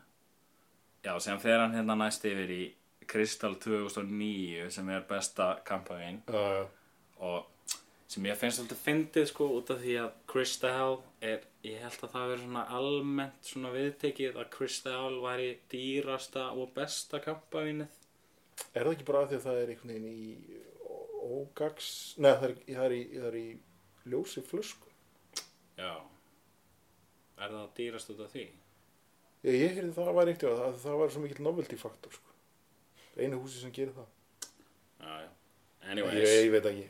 Já, sem fer hann hérna næst yfir í Kristall 2009 sem er besta kampavín Já, já. og sem ég finnst alltaf fyndið sko út af því að Kristall er, ég held að það veri svona almennt svona viðtekið að Kristall væri dýrasta og besta kampavínið. Er það ekki bara af því að það er einhvern veginn í ógags... Nei, það það í, það er í ljósi flösku. Já. Er það dýrast út af því? Já, ég heyrði það var eitt, já, það, það var svo mikill novelty faktor, sko. Einu húsi sem gerir það. Já, já. Ég, Anyways, ég veit ekki.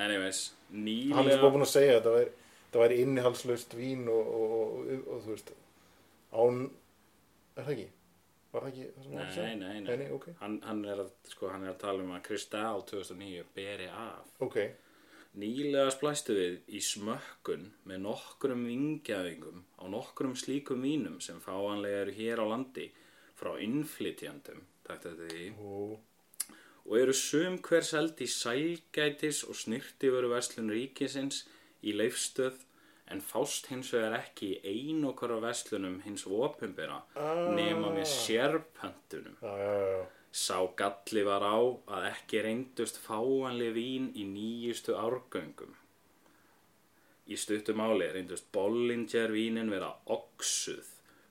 Anyways, Hann er nýlega... svo búin að segja að það væri, það innihalslaust vín og, og, og, og, og þú veist, án, er það ekki? Var það ekki það sem hann var að segja? nei, nei. Nei, nei, ok. Hann, hann, er að, sko, hann er að tala um að Kristall 2009 beri af. Ok, Nýlega splæstu við í smökkun með nokkrum vingjæfingum á nokkrum slíkum vínum sem fáanlega eru hér á landi frá innflytjandum, því, og eru sum hver seld í sælgætis og snirtiföru verslun ríkisins í leifstöð en fást hins vegar ekki í ein okkar á verslunum hins opimbera nema með sérpöntunum. já, já, já, já. Sá galli var á að ekki reyndust fáanlega vín í nýjustu árgöngum. Í stuttu máli reyndust Bollinger vínin vera oxuð,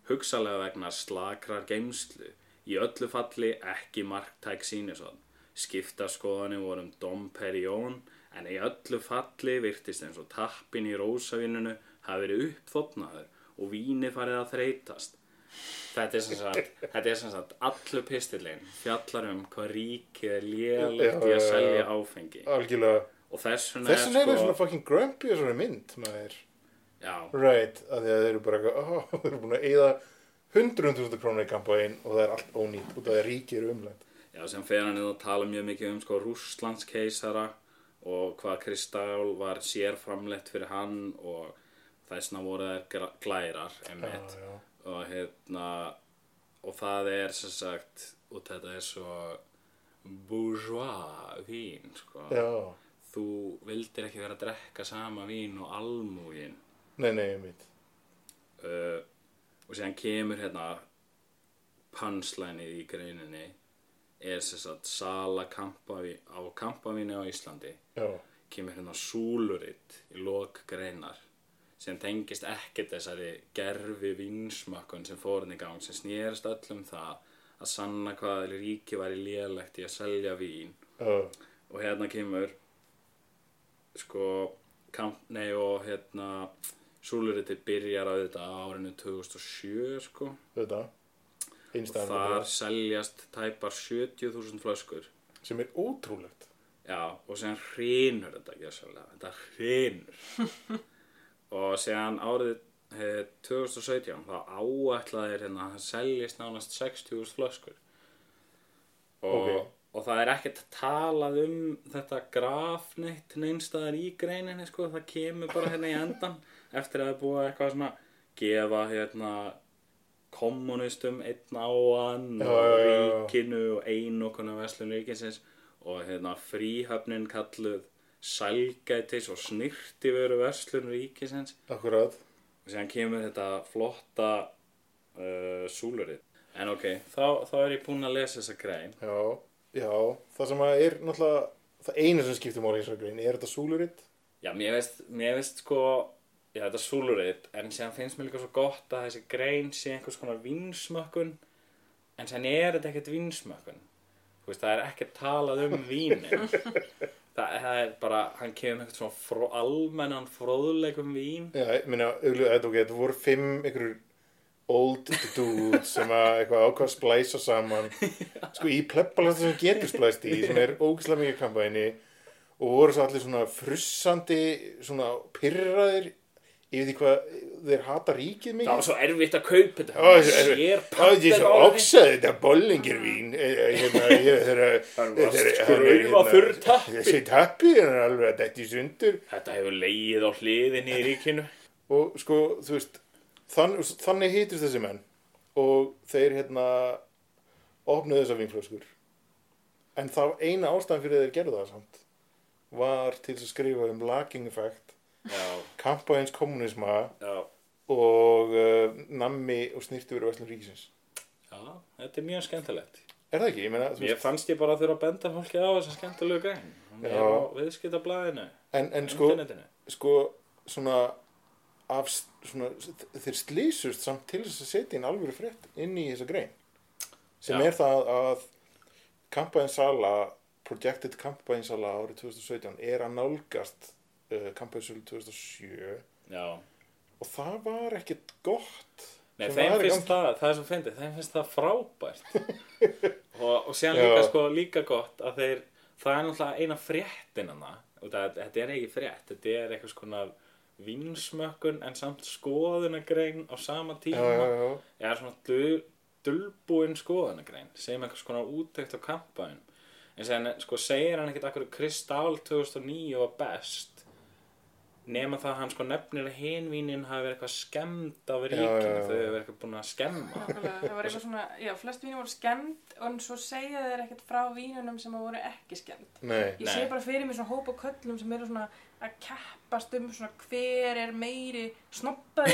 hugsalega vegna slakrar geimslu, í öllu falli ekki marktæk sínisvann. Skipta skoðanir voru um Dom Perignon, en í öllu falli virtist eins og tappin í rósavinunu hafi verið uppþotnaður og víni farið að þreytast. Þetta er sem sagt, þetta er sem sagt allur pistillin fjallar um hvað ríkið er lélegt Já, í að selja áfengi Algjörlega. og þess vegna er er svona sko fucking grumpy og svona mynd, maður. já, Right, að því að þeir eru bara eitthvað, oh, (laughs) þeir eru búin að eyða hundruðum þúsund krónur í kampaðin og það er allt ónýtt og það er ríkir umlænt. Já, sem fer hann og tala mjög mikið um sko Rússlands keisara og hvað kristál var sérframlegt fyrir hann og þessna voru þær glærar einmitt Já, já. Og hérna og það er sem sagt og þetta er svo bourgeois vín sko. Þú vildir ekki vera að drekka sama vín og almúgin nei, nei, mitt. uh, og síðan kemur hérna punchlineið í greininni er sem sagt sala kampaví, á kampavínu á Íslandi. Já, kemur hérna súluritt í lok greinar sem tengist ekkert þessari gerfi vinsmakkun sem fór hann í gang sem snýrist öllum það að sanna hvað ríki væri lélegt í að selja vín. Já, og hérna kemur sko kamp, nei og hérna súluriti byrjar á þetta árinu 2007 sko. Þetta. og þar seljast tæpar 70.000 flöskur. Sem er ótrúlegt. já og síðan hrinur þetta ekki þetta hrinur (laughs) og síðan árið eh, 2017 þá áætlaði hérna að það seljist nánast 60.000 flöskur og, Ok. og það er ekkert talað um þetta grafneitt neinstæðar í greininni sko, það kemur bara hérna í endan eftir að það er búið eitthvað svona gefa hérna kommunistum einn áan og já, já, já. ríkinu og einokunu verslun ríkinsins og hérna fríhöfnin kalluð sælgætis og snirti veru verslun ríkisins. Akkurat. og síðan kemur þetta flotta uh, súlurinn en ok, þá, þá er ég búinn að lesa þessa grein. Já, já, það sem er náttúrulega, það eina sem skiptir máli í þessari grein, er þetta súluritt? já, mér veist, mér veist sko já, þetta er súlurinn en síðan finnst mér líka svo gott að þessi grein sé einhvers konar vinsmökkun en síðan er þetta ekkert vinsmökkun þú veist, það er ekkert talað um vínin (laughs) það, það er bara, hann kemur með eitthvað svona fró, almennan fróðleikum vín. Já, ég meina, auðvitað, þetta, voru fimm einhverjur old dudes sem að eitthvað ákvað að splæsa saman. (laughs) Sko í plebbalasta sem getur splæst í sem er (laughs) ógislega mikið kampæni og voru svo allir svona frussandi svona pyrraðir yfir því hvað þeir hata ríkið mikið. Það var svo erfitt að kaupa þetta. Þetta er pappir svo oksað þetta bollingirvín hérna, ég- var er, skraufa þurr tappi. þessi tappi er alveg að detti í sundur. Þetta hefur leið á hliðinni í ríkinu. og sko, þú veist þann, þannig hýtist þessi menn. Og þeir hérna opnuðu þessar vínflöskur. En það eina ástæðan fyrir þeir gerðu það samt var til að skrifa um lacking effect Já, kampaðins kommunisma já, og uh, nammi og snirti verið Vestlum ríkisins já, þetta er mjög skemmtilegt. er það ekki? Ég meina, Ég fannst ég bara að þurfa að benda fólki á þessa skemmtilegu grein. Hún er á viðskiptablaðinu, en, en sko, sko svona af svona, þeir slísust samt til þess að setja inn alvöru frétt inn í þessa grein sem Já. er það að kampænsala projected kampænsala árið 2017 er að nálgast uh, kampænsölu 2007 Já. og það var ekkert gott Nei, þeim finnst það, það er svo fyndið, þeim finnst það frábært. (laughs) og, og síðan Já. líka, sko, líka gott að þeir, það er náttúrulega eina fréttin hana. Og það, þetta er ekki frétt, þetta er eitthvað skonar vinsmökkun en samt skoðunagrein á sama tíma. já, já, já. ég er svona dul, dulbúinn skoðanagrein sem einhvers konar úttekt á kampaðin en sen, sko, segir hann ekkert akkur Kristál 2009 var best nema það að hann sko nefnir að hinvínin hafi verið eitthvað skemmt af ríkinu, þau hefur verið eitthvað búin að skemma. Nákvæmlega, það var eitthvað svona, já, flest víni voru skemmt en svo segja þeir ekkert frá vínunum sem að voru ekki skemmt. Nei, Ég sé bara fyrir mig svona hópa köllum sem eru svona að keppast um svona hver er meiri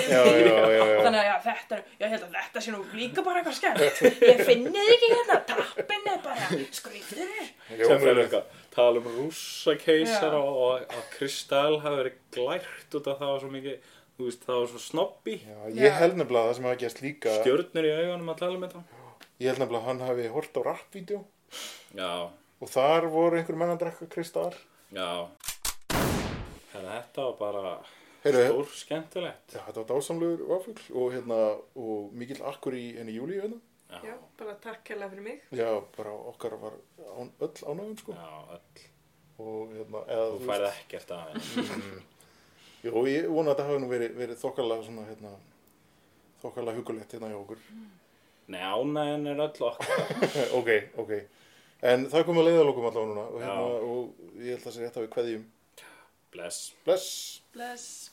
Já, já, já, já. Þannig að já, þetta er, ég held að þetta sé nú líka bara eitthvað skemmt. Ég finnið ekki hérna, tappin er bara Jómögulegt. eitthvað tala um rússakeisar Já. og, og að Kristál hafi verið glært út af það var svo mikið, þú veist, það var svo snobbi. Já, ég held nefnilega að það sem hafa gæst líka stjörnur í augunum að tala um þetta. Ég held nefnilega að hann hafi hort á rappvídeó já, og þar voru einhver menn að drekka kristal já þetta var bara Heyrðu, stór skemmtilegt Já, þetta var dásamlegur vafugl og, hérna, og mikill akkur í henni júli hérna. Já, bara takk hella fyrir mig. Já, bara okkar var án, öll ánægum sko. Já, öll. Og hérna, eða Þú þú færð ekkert af henni. Jú, ég vona að þetta hafi nú verið, verið þokkarlega svona, hérna, þokkalega hugulegt hérna hjá okkur. Nei, ánægjan er öll okkar. (laughs) ok, ok. En það kom að leiðalokum allavega núna og, hérna, Já. og ég held að það sé rétt að við kveðjum. Bless. Bless! Bless.